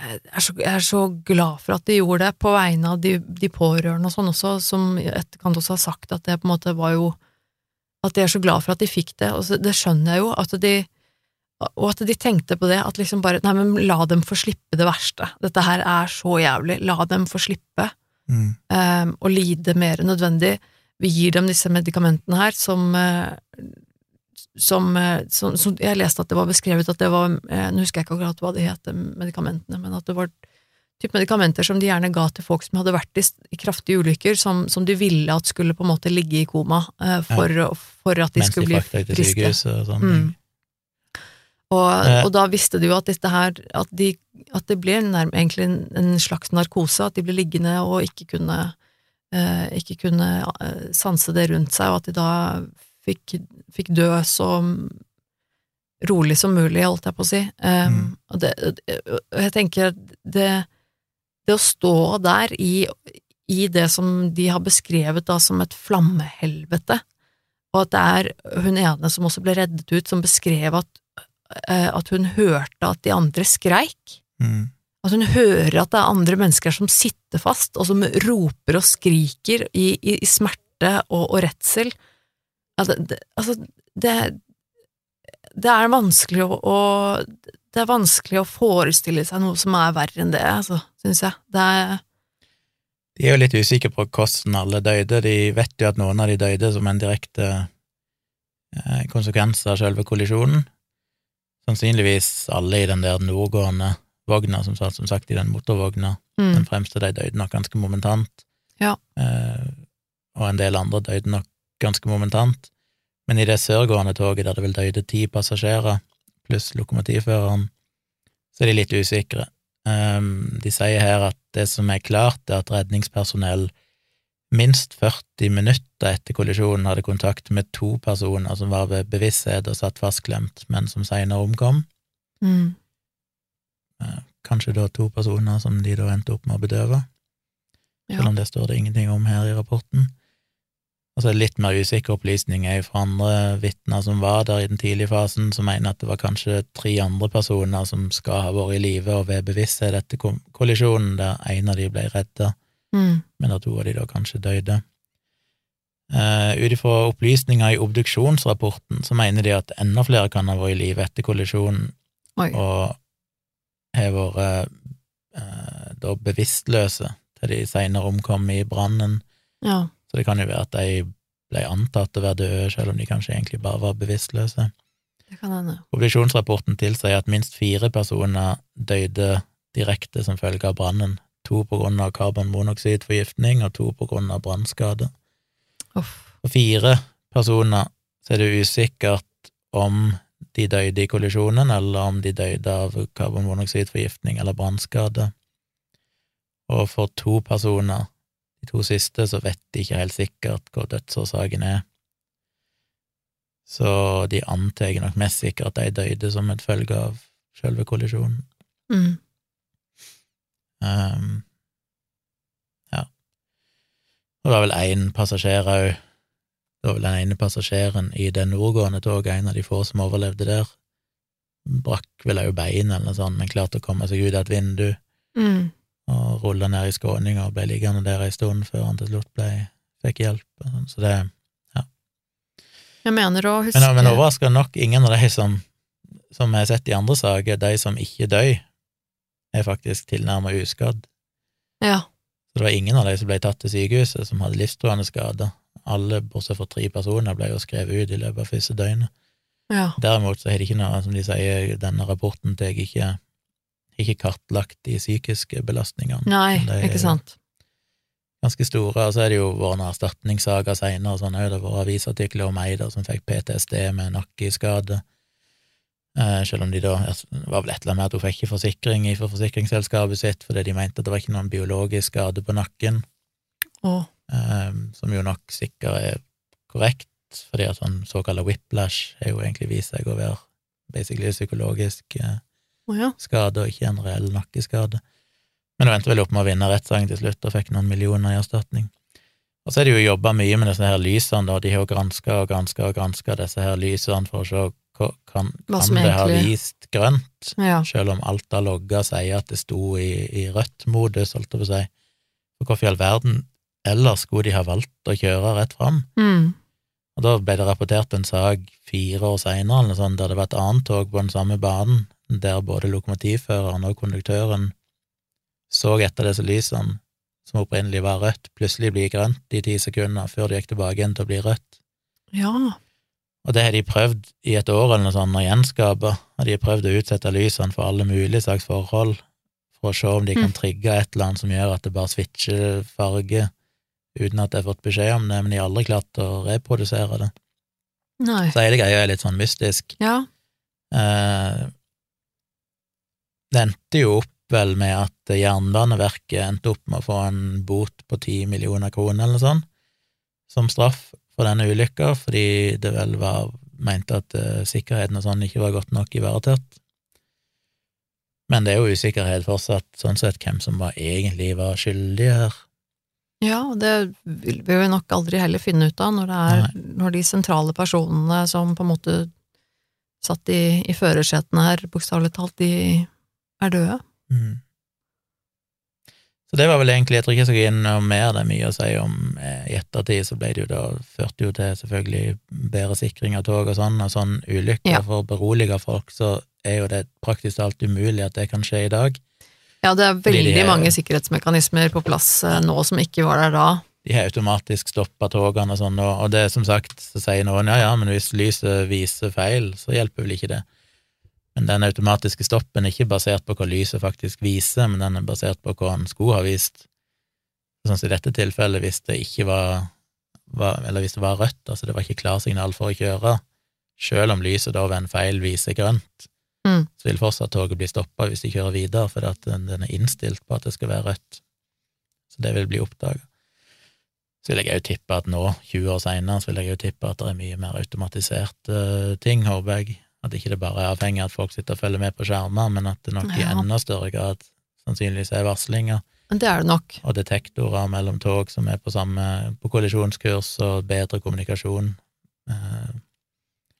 jeg er, så, jeg er så glad for at de gjorde det, på vegne av de, de pårørende og sånn også, som i etterkant også har sagt at det på en måte var jo At de er så glad for at de fikk det, og så, det skjønner jeg jo, at de og at de tenkte på det, at liksom bare Nei, men la dem få slippe det verste. Dette her er så jævlig. La dem få slippe Mm. um, og lide mer enn nødvendig. Vi gir dem disse medikamentene her som, eh, som, eh, som, som Jeg leste at det var beskrevet at det var Nå husker jeg ikke akkurat hva de het, medikamentene, men at det var type medikamenter som de gjerne ga til folk som hadde vært i, i kraftige ulykker, som, som, de ville at skulle på en måte ligge i koma eh, for, ja. for, at de Mens skulle de bli friske. Og, sånn. mm. Og, eh. og, da visste de jo at dette her at, de, at det ble nærmest egentlig en, en, slags narkose, at de ble liggende og ikke kunne, eh, ikke kunne eh, sanse det rundt seg, og at de da fikk, fikk dø så rolig som mulig, holdt jeg på å si. Eh, mm. og det, jeg tenker det det å stå der i, i, det som de har beskrevet da som et flammehelvete, og at det er hun ene som også ble reddet ut, som beskrev at, at hun hørte at de andre skreik. Mm. At hun hører at det er andre mennesker som sitter fast, og som roper og skriker i, i, i smerte og, og redsel. Altså, det, altså, det, det er vanskelig å, å det er vanskelig å forestille seg noe som er verre enn det, altså, syns jeg. Det er De er jo litt usikre på hvordan alle døde. De vet jo at noen av de døde som en direkte eh, konsekvens av selve kollisjonen. Sannsynligvis alle i den der nordgående vogna, som, som sagt, i den motorvogna. Mm. Den fremste de døde nok ganske momentant. Ja. Eh, og en del andre døde nok ganske momentant. Men i det sørgående toget, der det vel døde ti passasjerer, pluss lokomotivføreren, så er de litt usikre. Um, de sier her at det som er klart, er at redningspersonell minst 40 minutter etter kollisjonen hadde kontakt med to personer som var ved bevissthet og satt fastklemt, men som senere omkom. Mm. Uh, kanskje da to personer som de da endte opp med å bedøve, ja. selv om det står det ingenting om her i rapporten. Og så er det litt mer usikre opplysninger fra andre vitner som var der i den tidlige fasen, som mener at det var kanskje tre andre personer som skal ha vært i live og ved bevissthet etter kollisjonen, der en av de ble redda, mm. men at to av de da kanskje døde. Uh, Ut ifra opplysninger i obduksjonsrapporten så mener de at enda flere kan ha vært i live etter kollisjonen, Oi. og har vært uh, da bevisstløse til de seinere omkom i brannen. Ja. Så det kan jo være at de ble antatt å være døde, selv om de kanskje egentlig bare var bevisstløse. Det kan hende. Obduksjonsrapporten tilsier at minst fire personer døde direkte som følge av brannen. To på grunn av karbonmonoksidforgiftning og to på grunn av brannskade. For fire personer så er det usikkert om de døde i kollisjonen, eller om de døde av karbonmonoksidforgiftning eller brannskade. Og for to personer de to siste så vet de ikke helt sikkert hva dødsårsaken er. Så de antar nok mest sikkert at de døde som et følge av selve kollisjonen. Mm. Um, ja. Det var vel én passasjer òg. Det var vel den ene passasjeren i det nordgående toget, en av de få som overlevde der. Brakk vel òg beinet eller noe sånt, men klarte å komme seg ut av et vindu. Mm og rulla ned i skråninga og ble liggende der ei stund før han til slutt ble, fikk hjelp. Sånn. Så det ja. Jeg mener å huske Men, men overraskende nok, ingen av de som, som jeg har sett i andre saker, de som ikke døy, er faktisk tilnærmet uskadd. Ja. Så det var ingen av de som ble tatt til sykehuset, som hadde livstruende skader. Alle, bortsett fra tre personer, ble jo skrevet ut i løpet av første døgnet. Ja. Derimot så har de ikke noe, som de sier, denne rapporten tar ikke ikke kartlagt de psykiske belastningene. Nei, ikke sant. Ganske store, og så er det jo vært noen erstatningssaker seinere, sånn òg, det har vært avisartikler om ei som fikk PTSD med nakkeskade. Eh, selv om de da Det var vel et eller annet med at hun fikk ikke forsikring fra forsikringsselskapet sitt fordi de mente at det var ikke noen biologisk skade på nakken, oh. som jo nok sikkert er korrekt, fordi at sånn såkalla whiplash er jo egentlig vist seg å være basically psykologisk oh, ja. skade, og ikke en reell nakkeskade. Men hun endte vel opp med å vinne rettssaken til slutt, og fikk noen millioner i erstatning. Og så er det jo jobba mye med disse her lysene, da. De har jo granska og granska og granska disse her lysene for å se kan, kan det ha vist grønt, ja. selv om alt av logger sier at det sto i, i rødt modus, holdt jeg på å si. For hvorfor i all verden ellers skulle de ha valgt å kjøre rett fram? Mm. Og da ble det rapportert en sak fire år seinere, der det var et annet tog på den samme banen, der både lokomotivføreren og konduktøren så etter disse lysene, som opprinnelig var rødt, plutselig bli grønt i ti sekunder før det gikk tilbake igjen til å bli rødt. Ja. Og det har de prøvd i et år eller noe sånt å gjenskape, og de har prøvd å utsette lysene for alle mulige slags forhold, for å se om de kan Mm. trigge et eller annet som gjør at det bare switcher farge, uten at jeg har fått beskjed om det, men de har aldri klart å reprodusere det. Nei. Så hele greia er litt sånn mystisk. Ja. Eh, det endte jo opp vel med at Jernbaneverket endte opp med å få en bot på ti millioner kroner eller noe sånt, som straff for denne ulykka, fordi det vel var mente at uh, sikkerheten og sånn ikke var godt nok ivaretatt. Men det er jo usikkerhet fortsatt, sånn sett, hvem som var egentlig var skyldig her. Ja, og det vil vi nok aldri heller finne ut av når det er når de sentrale personene som på en måte satt i, i førersetene her, bokstavelig talt, de er døde. Mm. Så det var vel egentlig, jeg tror ikke jeg skal gå inn noe mer, det er mye å si om eh, i ettertid, så ble det jo da, førte jo til selvfølgelig bedre sikring av tog og sånn, og sånn ulykker Ja. for å berolige folk, så er jo det praktisk talt umulig at det kan skje i dag. Ja, det er veldig de mange sikkerhetsmekanismer på plass eh, nå som ikke var der da. De har automatisk stoppa togene og sånn, og, det som sagt, så sier noen ja ja, men hvis lyset viser feil, så hjelper vel ikke det. Men den automatiske stoppen er ikke basert på hva lyset faktisk viser, men den er basert på hva den skulle ha vist. Sånn som i dette tilfellet, hvis det ikke var, var Eller hvis det var rødt, altså det var ikke klarsignal for å kjøre, selv om lyset da ved en feil viser grønt, Mm. så vil fortsatt toget bli stoppa hvis de kjører videre, fordi at den, den er innstilt på at det skal være rødt. Så det vil bli oppdaga. Så vil jeg òg tippe at nå, 20 år seinere, så vil jeg òg tippe at det er mye mer automatiserte uh, ting, håper jeg. At ikke det bare er avhengig av at folk sitter og følger med på skjermer, men at det nok i enda større grad sannsynligvis er varslinger det er det nok. og detektorer mellom tog som er på samme på kollisjonskurs, og bedre kommunikasjon. Eh,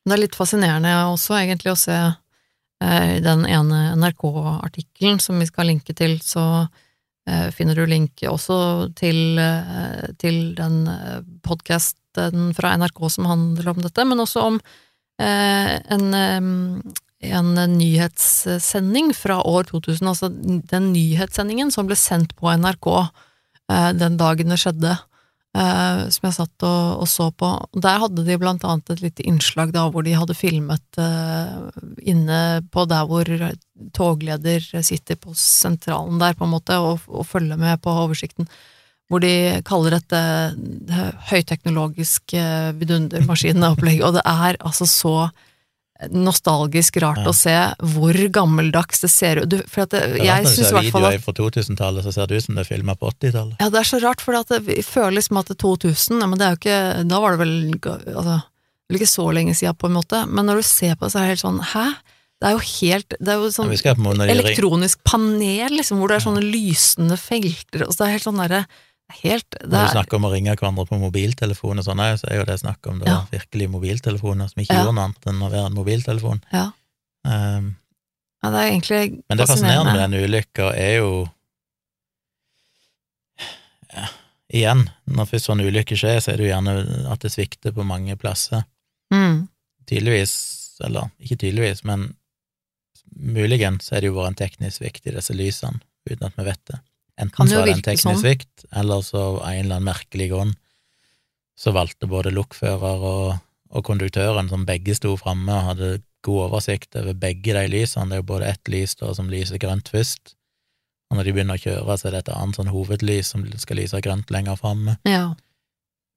Det er litt fascinerende også, egentlig, å se eh, i den ene NRK-artikkelen som vi skal linke til, så eh, finner du link også til, eh, til den podkasten podcasten fra NRK som handler om dette, men også om eh, en, eh, en nyhetssending fra år 2000, altså den nyhetssendingen som ble sendt på NRK eh, den dagen det skjedde eh, som jeg satt og, og så på. Der hadde de blant annet et lite innslag da hvor de hadde filmet inne på der hvor togleder sitter på sentralen der, på en måte, og, og følger med på oversikten. Hvor de kaller dette det høyteknologisk eh, vidundermaskinopplegg, og det er altså så nostalgisk rart Ja. å se hvor gammeldags det ser ut. Du, For at det, det er jeg syns i hvert fall at videoer fra 2000-tallet, så ser det ut som det er filma på 80-tallet. ja, det er så rart, for at det føles liksom at det er 2000, men det er jo ikke Da var det vel altså, vel ikke så lenge siden, på en måte, men når du ser på det, så er det helt sånn Hæ? Det er jo helt Det er jo sånn ja, elektronisk panel, liksom, hvor det er sånne lysende felter, og så det er helt sånn derre Helt det Når du er, snakker om å ringe hverandre på mobiltelefon og sånn, så er jo det snakk om det Ja. virkelig mobiltelefoner som ikke Ja. gjør noe annet enn å være en mobiltelefon. Ja. Um, ja, det er egentlig men det fascinerende med den ulykka er jo ja, Igjen, når først sånn ulykke skjer, så er det jo gjerne at det svikter på mange plasser. Mm. Tydeligvis, eller ikke tydeligvis, men muligens er det jo vært en teknisk svikt i disse lysene, uten at vi vet det. Enten så var det en teknisk sånn. svikt, eller så av en eller annen merkelig grunn så valgte både lokfører og, og konduktøren, som begge sto framme og hadde god oversikt over begge de lysene, det er jo både ett lys da som lyser grønt først, og når de begynner å kjøre, så er det et annet sånn hovedlys som skal lyse grønt lenger framme. Ja.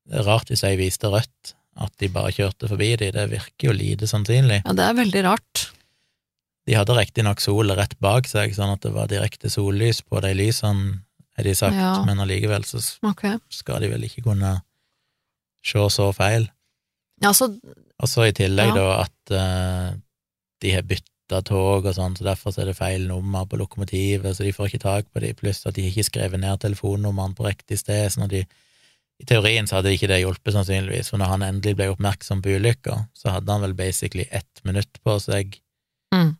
Det er rart hvis jeg viste rødt, at de bare kjørte forbi de, det virker jo lite sannsynlig. ja, det er veldig rart. De hadde riktignok sola rett bak seg, sånn at det var direkte sollys på de lysene, er de sagt, Ja. men allikevel så okay. skal de vel ikke kunne se så feil. Ja, så Og så i tillegg da at uh, de har bytta tog og sånn, så derfor så er det feil nummer på lokomotivet, så de får ikke tak på de, pluss at de har ikke skrevet ned telefonnummeren på riktig sted, sånn at de i teorien så hadde ikke det hjulpet, sannsynligvis, for når han endelig ble oppmerksom på ulykka, så hadde han vel basically ett minutt på seg mm.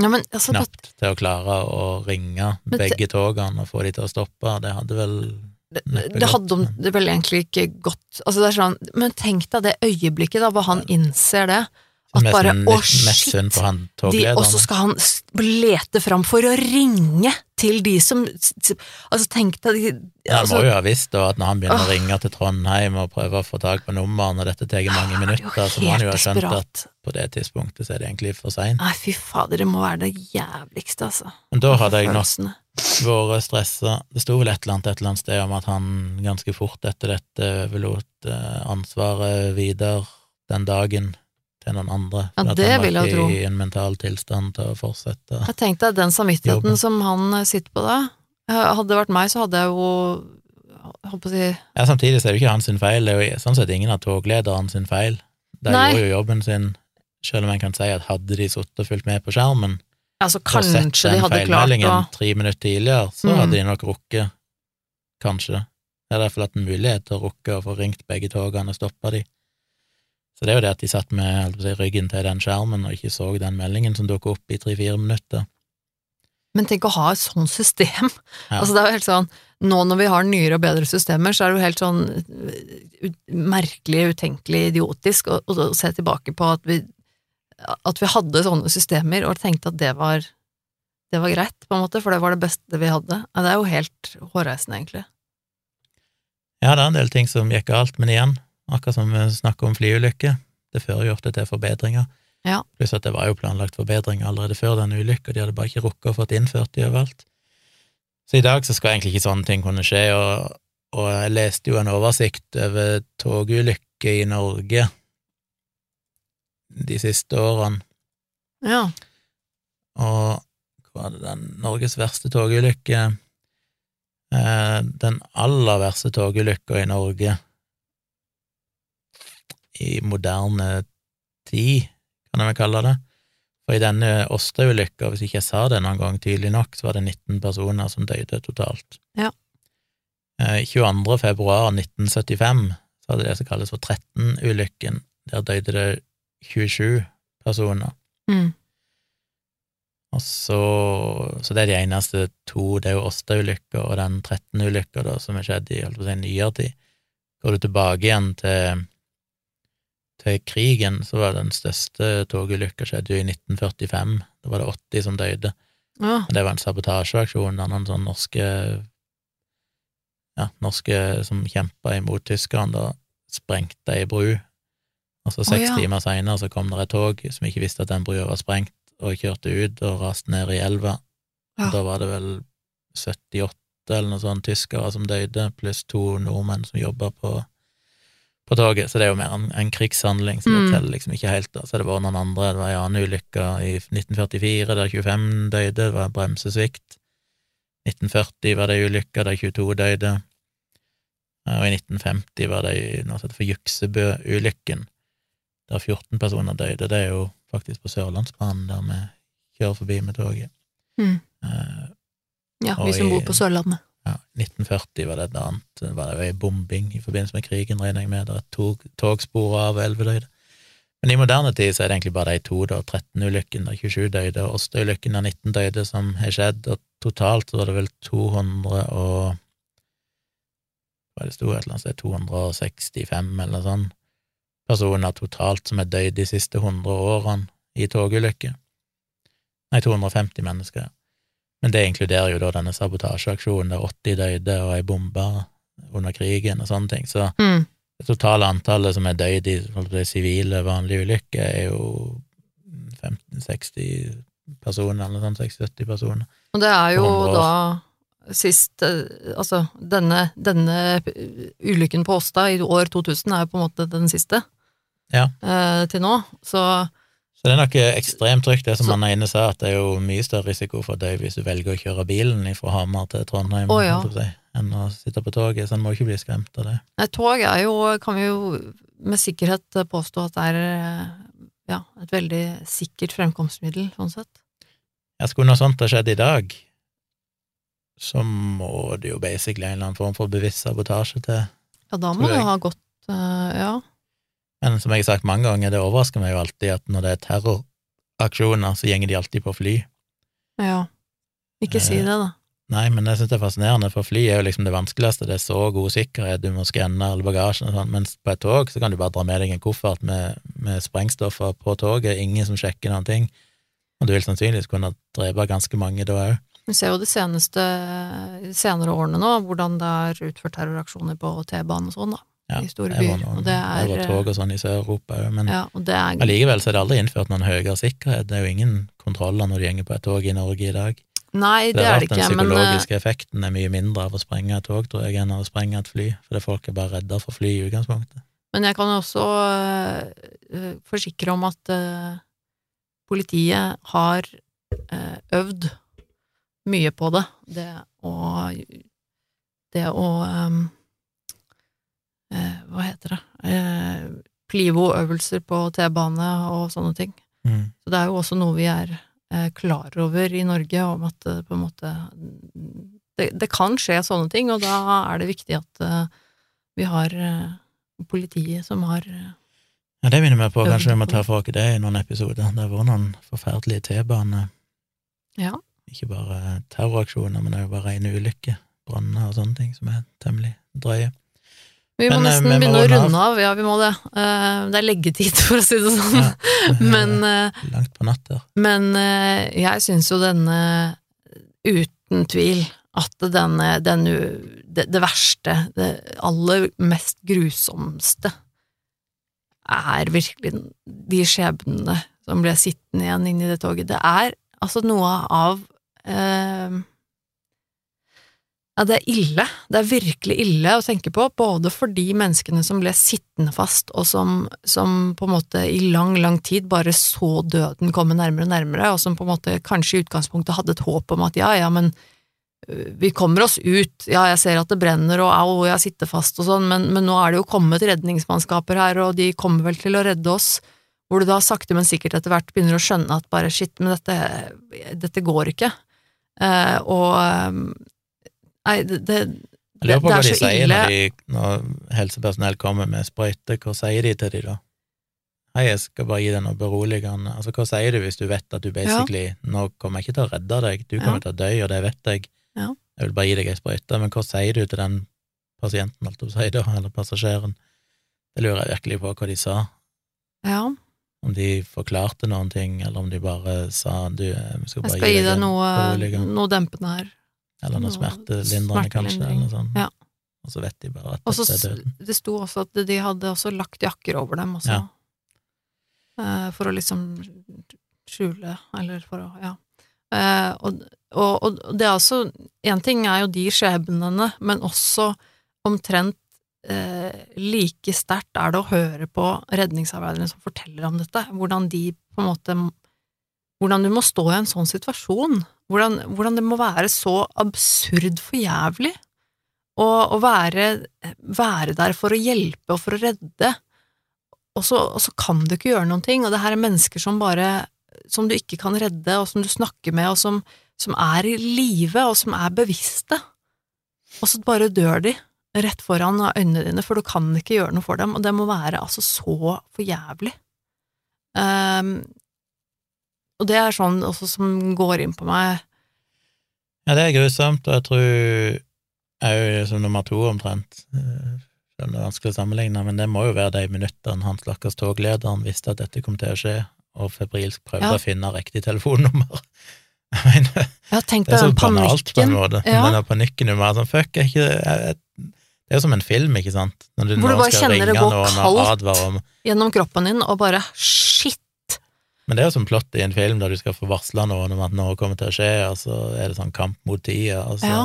Ja, men altså, knapt til å klare å ringe begge togene og få de til å stoppe. Det hadde vel det, det hadde det vel egentlig ikke gått. Altså det sånn, Men tenk deg det øyeblikket da hvor han innser det, At Mest, bare, å shit, han de, og så skal han lete fram for å ringe til de som Altså, tenk deg de- Han altså, må jo ha visst da at når han begynner å ringe til Trondheim og prøve å få tak på nummeret, og dette tar mange han er minutter, så må han jo ha skjønt at på det tidspunktet så er det egentlig for seint. Nei, fy fader, det må være det jævligste, altså. Men da hadde jeg nok vært stressa. Det sto vel et eller annet et eller annet sted om at han ganske fort etter dette overlot eh, ansvaret videre den dagen til noen andre. Ja, at det vil jeg tro. i en mental tilstand til å fortsette. Jeg tenkte at den samvittigheten Jobben. som han eh, sitter på da, eh, hadde det vært meg, så hadde jeg jo jeg Ja, Samtidig så er det jo ikke hans feil, det er jo sånn sett ingen av toglederne sin feil. De Nei. gjorde jo jobben sin, selv om en kan si at hadde de sittet og fulgt med på skjermen Altså, og sett den de klart å feilmeldingen tre minutter tidligere, så Mm. hadde de nok rukket, kanskje. Det er derfor hatt en mulighet til å rukke og få ringt begge togene og stoppa de. Så det er jo det at de satt med si, ryggen til den skjermen og ikke så den meldingen som dukket opp i tre-fire minutter. Men tenk å ha et sånt system. Ja. Altså, det er jo helt sånn Nå når vi har nyere og bedre systemer, så er det jo helt sånn merkelig, utenkelig, idiotisk å, å, å se tilbake på at vi at vi hadde sånne systemer og tenkte at det var det var greit, på en måte, for det var det beste vi hadde. Ja, det er jo helt hårreisende, egentlig. Ja, det er en del ting som gikk galt, men igjen, akkurat som vi snakker om flyulykker, det fører jo ofte til forbedringer. Ja. Pluss at det var jo planlagt forbedringer allerede før den ulykka, de hadde bare ikke rukket å få innført de overalt. Så i dag så skal egentlig ikke sånne ting kunne skje, og, og jeg leste jo en oversikt over togulykker i Norge de siste årene, Ja. og hva var det den Norges verste togulykke eh, Den aller verste togulykka i Norge i moderne tid, kan jeg vel kalle det. For i denne Åsta-ulykka, hvis ikke jeg sa det noen gang tydelig nok, så var det 19 personer som døde totalt. Ja. Eh, 22. februar 1975 så hadde det som kalles for 13-ulykken. Der døde det 27 personer. Mm. Og så, så det er de eneste to, det er jo Åsta-ulykka og den 13-ulykka da, som er skjedd i holdt på å si, nyere tid. Går du tilbake igjen til, til krigen, så var den største togulykka skjedde jo i 1945. Da var det 80 som døde. Ja. Det var en sabotasjeaksjon noen sånne norske ja, norske som kjempa imot tyskerne, da sprengte ei bru. Og så seks seks ja. timer seinere så kom det et tog som ikke visste at den brua var sprengt, og kjørte ut og raste ned i elva. Ja. Da var det vel 78 eller noe sånt tyskere som døde, pluss to nordmenn som jobba på, på toget. Så det er jo mer en, en krigshandling, så det Mm. teller liksom ikke helt. da. Så det var noen andre. Det var en annen ulykke i 1944 der 25 døde, det var bremsesvikt. 1940 var det ei ulykke der 22 døde. Og i 1950 var det noe som heter for Juksebø-ulykken, der 14 personer døde. Det er jo faktisk på Sørlandsbanen, der vi kjører forbi med toget. Mm. Ja, vi som bor på Sørlandet. ja, 1940 var det et annet, det var ei bombing i forbindelse med krigen, regner jeg med, der et tog, togspor av elleve døde. Men i moderne tid så er det egentlig bare de to, da, 13-ulykken der 27 døde, og Åsta-ulykken der 19 døde, som har skjedd, og totalt så var det vel 200 og Hva er det sto et eller annet sted, 265 eller noe sånn personer totalt som er døde de siste 100 årene i togulykker. Nei, 250 mennesker. Men det inkluderer jo da denne sabotasjeaksjonen der 80 døde og ei bombe under krigen og sånne ting. Så Mm. det totale antallet som er døde i sivile, vanlige ulykker, er jo 15-60 personer, eller sånn 60-70 personer. Og det er jo På 100 år. da sist Altså, denne, denne ulykken på Åsta i år 2000 er jo på en måte den siste Ja. eh, til nå, så Så det er nok eh, ekstremt trygt, det som Så- han ene sa, at det er jo mye større risiko for deg hvis du velger å kjøre bilen fra Hamar til Trondheim, Å, ja. si, enn å sitte på toget, så en må ikke bli skremt av det. Nei, tog er jo, kan vi jo med sikkerhet påstå at det er eh, ja, et veldig sikkert fremkomstmiddel, sånn sett. Ja, skulle noe sånt ha skjedd i dag, så må det jo basically en eller annen form for bevisst sabotasje til. Ja, da må det du ha gått uh, Ja. Men som jeg har sagt mange ganger, det overrasker meg jo alltid at når det er terroraksjoner, så gjenger de alltid på fly. ja. Ikke si Eh, det, da. Nei, men jeg synes det er fascinerende, for fly er jo liksom det vanskeligste. Det er så god sikkerhet, du må skanne all bagasjen og sånn, mens på et tog så kan du bare dra med deg en koffert med, med sprengstoffer på toget, ingen som sjekker noen ting, og du vil sannsynligvis kunne drepe ganske mange da òg. Vi ser jo de seneste, senere årene nå, hvordan det er utført terroraksjoner på T-banen og sånn, da. Ja, I store byer. noen- Og det er, det var tog og sånn i Sør-Europa òg, men ja, er allikevel så er det aldri innført noen høyere sikkerhet. Det er jo ingen kontroller når du gjenger på et tog i Norge i dag. Nei, Det det er det ikke, men Den psykologiske effekten er mye mindre av å sprenge et tog, tror jeg, enn av å sprenge et fly, fordi folk er bare redda for fly i utgangspunktet. Men jeg kan også øh, forsikre om at øh, politiet har øh, øvd mye på det. Det å Det å øh, Hva heter det? Eh, Plivo-øvelser på T-bane og sånne ting. Mm. Så det er jo også noe vi er eh, klar over i Norge, om at det på en måte det, det kan skje sånne ting, og da er det viktig at eh, vi har eh, politiet som har eh, Ja, det minner meg på, kanskje vi må ta for oss det i noen episoder. Det har vært noen forferdelige T-baner, Ja. ikke bare terroraksjoner, men det er jo bare rene ulykker, branner og sånne ting, som er temmelig drøye. Vi må Men, eh, nesten begynne å runde av. Ja, vi må det. Uh, det er leggetid, for å si det sånn. Ja, Men, uh, Langt på natt der. men uh, jeg syns jo denne, uten tvil, at denne, denne det, det verste, det aller mest grusomste, er virkelig de skjebnene som ble sittende igjen inni det toget. Det er altså noe av eh, Ja, det er ille. Det er virkelig ille å tenke på, både for de menneskene som ble sittende fast, og som, som på en måte i lang, lang tid bare så døden komme nærmere og nærmere, og som på en måte kanskje i utgangspunktet hadde et håp om at ja, ja, men øh, vi kommer oss ut, ja, jeg ser at det brenner, og au, jeg sitter fast og sånn, men, men nå er det jo kommet redningsmannskaper her, og de kommer vel til å redde oss, hvor du da sakte, men sikkert etter hvert begynner å skjønne at bare shit, men dette, dette går ikke. Eh, og Nei, det, det, Jeg lurer på hva er de sier når, de, når helsepersonell kommer med sprøyte, hva sier de til de da? Hei, jeg skal bare gi deg noe beroligende. Altså, hva sier du hvis du vet at du basically Nå kommer jeg ikke til å redde deg, du kommer til å dø, og det vet jeg. Ja. Jeg vil bare gi deg ei sprøyte, men hva sier du til den pasienten, holdt jeg på å si, da, eller passasjeren? Det lurer jeg virkelig på hva de sa. ja, Om de forklarte noen ting, eller om de bare sa du, vi skal jeg bare skal gi deg deg noe, noe dempende her. Eller noe smertelindrende, kanskje, eller noe sånt. Ja. Og så vet de bare at også, dette er døden. det sto også at de hadde også lagt jakker over dem også. Ja. Eh, For å liksom skjule, eller for å Ja. Eh, Og, og, og det er altså En ting er jo de skjebnene, men også omtrent eh, like sterkt er det å høre på redningsarbeiderne som forteller om dette. Hvordan de på en måte Hvordan du må stå i en sånn situasjon. Hvordan, hvordan det må være så absurd for jævlig å være, være der for å hjelpe og for å redde, og så, og så kan du ikke gjøre noen ting, og det her er mennesker som bare som du ikke kan redde, og som du snakker med, og som, som er i live, og som er bevisste, og så bare dør de rett foran øynene dine, for du kan ikke gjøre noe for dem, og det må være altså så for jævlig. Ehm, og det er sånn også som går inn på meg, Ja, det er grusomt, og jeg tror òg som nummer to omtrent, eh, det er vanskelig å sammenligne, men det må jo være de minuttene han stakkars toglederen visste at dette kom til å skje, og febrilsk prøvde Ja. å finne riktig telefonnummer. Jeg mener, ja, tenk det er så banalt på en panikken, måte, Ja. men den panikken må ha sånn, fuck, ikke det jeg- Det er jo som en film, ikke sant? Når du Hvor du bare skal kjenner det ringe gå noen kaldt. om gjennom kroppen din, og bare shit, Men det er jo som plott i en film der du skal få varsle noen om at noe kommer til å skje, og så er det sånn kamp mot tida, og så Ja.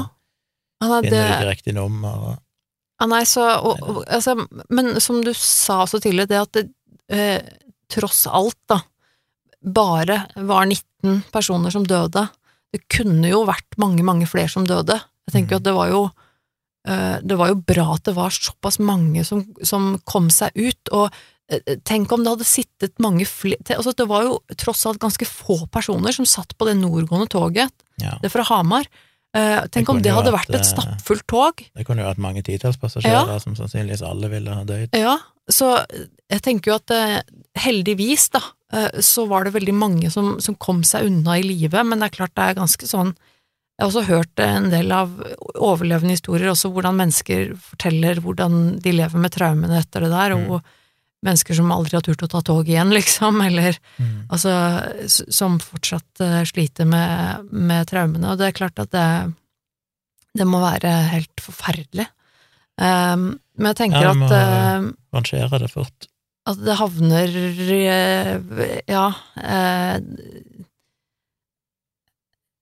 Finner det, du ikke riktig nummer. Og, ja, nei, så, og, og, altså, men som du sa så tidlig, det at det eh, tross alt, da, bare var 19 personer som døde. Det kunne jo vært mange, mange flere som døde. Jeg tenker Mhm. at det var jo eh, det var jo bra at det var såpass mange som, som kom seg ut, og tenk om det hadde sittet mange flere altså Det var jo tross alt ganske få personer som satt på det nordgående toget, ja. det fra Hamar. Uh, tenk om det hadde vært, vært et eh, stappfullt tog. Det kunne jo vært mange titalls passasjerer som sannsynligvis alle ville ha dødd. Ja, så jeg tenker jo at eh, heldigvis, da, eh, så var det veldig mange som, som kom seg unna i live, men det er klart det er ganske sånn Jeg har også hørt en del av overlevende historier, også hvordan mennesker forteller hvordan de lever med traumene etter det der, og mennesker som aldri har turt å ta tog igjen, liksom, eller Mm. altså som fortsatt eh, sliter med, med traumene, og det er klart at det, det må være helt forferdelig. Um, men jeg tenker Ja, må- at uh, Rangere det fort. at det havner eh, Ja Uh,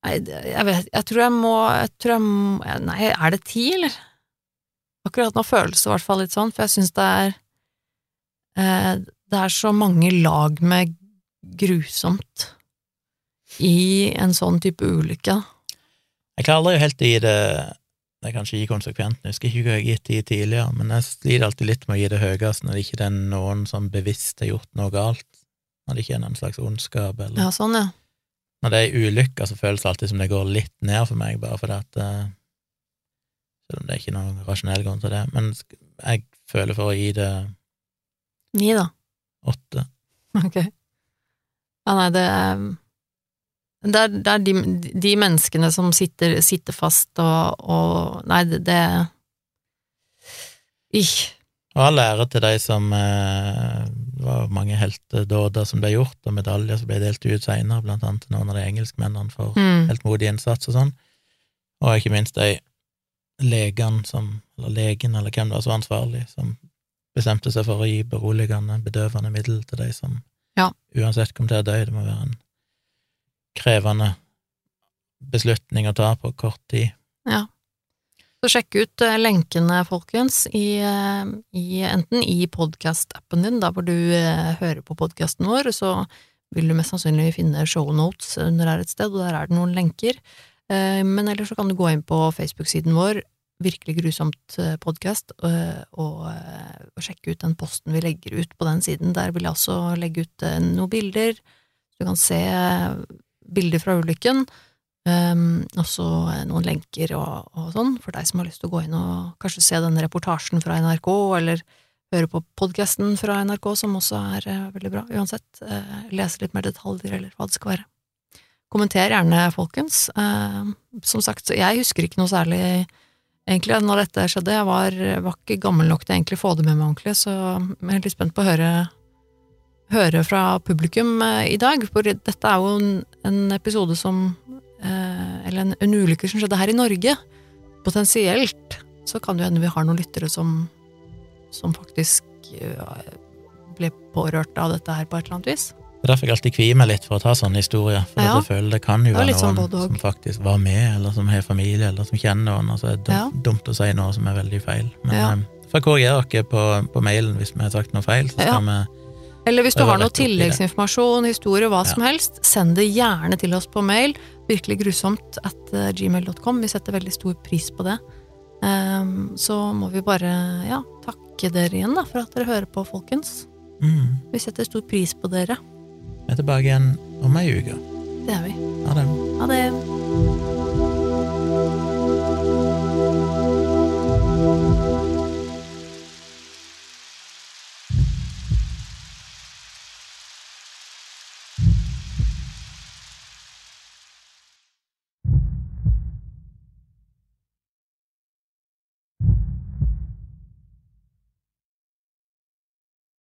Nei, jeg vet Jeg tror jeg må jeg tror jeg må, Nei, er det ti, eller? Akkurat nå føles det i hvert fall litt sånn, for jeg syns det er eh, Det er så mange lag med grusomt i en sånn type ulykke. Jeg klarer aldri helt å gi det Det er kanskje ikke konsekvent, jeg husker ikke hva jeg har gitt i tidligere, men jeg sliter alltid litt med å gi det høyest når det ikke er noen som bevisst har gjort noe galt, når det ikke er noen slags ondskap, eller Ja, sånn, ja. Når det er ulykker, så føles det alltid som det går litt ned for meg, bare fordi at eh, Selv om det er ikke noen rasjonell grunn til det, men jeg føler for å gi det Ni, da. åtte. Ok. Ja, nei, det er det er, det er de, de menneskene som sitter, sitter fast og, og Nei, det, det Ich. Og all ære til de som eh, Det var mange heltedåder som ble gjort, og medaljer som ble delt ut seinere, blant annet til noen av de engelskmennene for Mm. heltmodig innsats og sånn. Og ikke minst de legene som, eller legen, eller hvem det var som var ansvarlig, som bestemte seg for å gi beroligende, bedøvende middel til de som Ja. uansett kom til å dø. Det må være en krevende beslutning å ta på kort tid. Ja. Så sjekk ut eh, lenkene, folkens, i, eh, i, enten i podkast-appen din, der hvor du eh, hører på podkasten vår, så vil du mest sannsynlig finne shownotes under her et sted, og der er det noen lenker. Men ellers så kan du gå inn på Facebook-siden vår, Virkelig grusomt podkast, og, og, eh, sjekke ut den posten vi legger ut på den siden. Der vil jeg også legge ut eh, noen bilder, du kan se eh, bilder fra ulykken. Um, også eh, noen lenker og, og sånn, for deg som har lyst til å gå inn og kanskje se den reportasjen fra NRK, eller høre på podkasten fra NRK, som også er eh, veldig bra. Uansett, eh, lese litt mer detaljer, eller hva det skal være. Kommenter gjerne, folkens. Eh, som sagt, jeg husker ikke noe særlig egentlig når dette skjedde. Jeg var, var ikke gammel nok til å få det med meg ordentlig, så jeg er litt spent på å høre høre fra publikum eh, i dag, for dette er jo en, en episode som eh, Eller en, en ulykke som skjedde her i Norge. Potensielt så kan det hende vi har noen lyttere som, som faktisk eh, ble pårørt av dette her på et eller annet vis. Det er derfor jeg alltid kvier meg litt for å ta sånne historier, for Ja. at jeg føler det kan jo Det er være noen sånn noen som faktisk var med, eller som har familie, eller som kjenner noen, og så er det Ja. dumt, dumt å si noe som er veldig feil. Men Ja. eh, får korrigere dere på, på mailen hvis vi har sagt noe feil, så Ja. skal vi Eller hvis du har noe tilleggsinformasjon, historie, hva Ja. som helst, send det gjerne til oss på mail. Virkelig grusomt at eh, gmail.com. Vi setter veldig stor pris på det. Um, så må vi bare ja, takke dere igjen da, for at dere hører på, folkens. mm, Vi setter stor pris på dere. Er tilbake igjen om ei uke. Det er vi. Ha det. Ha det.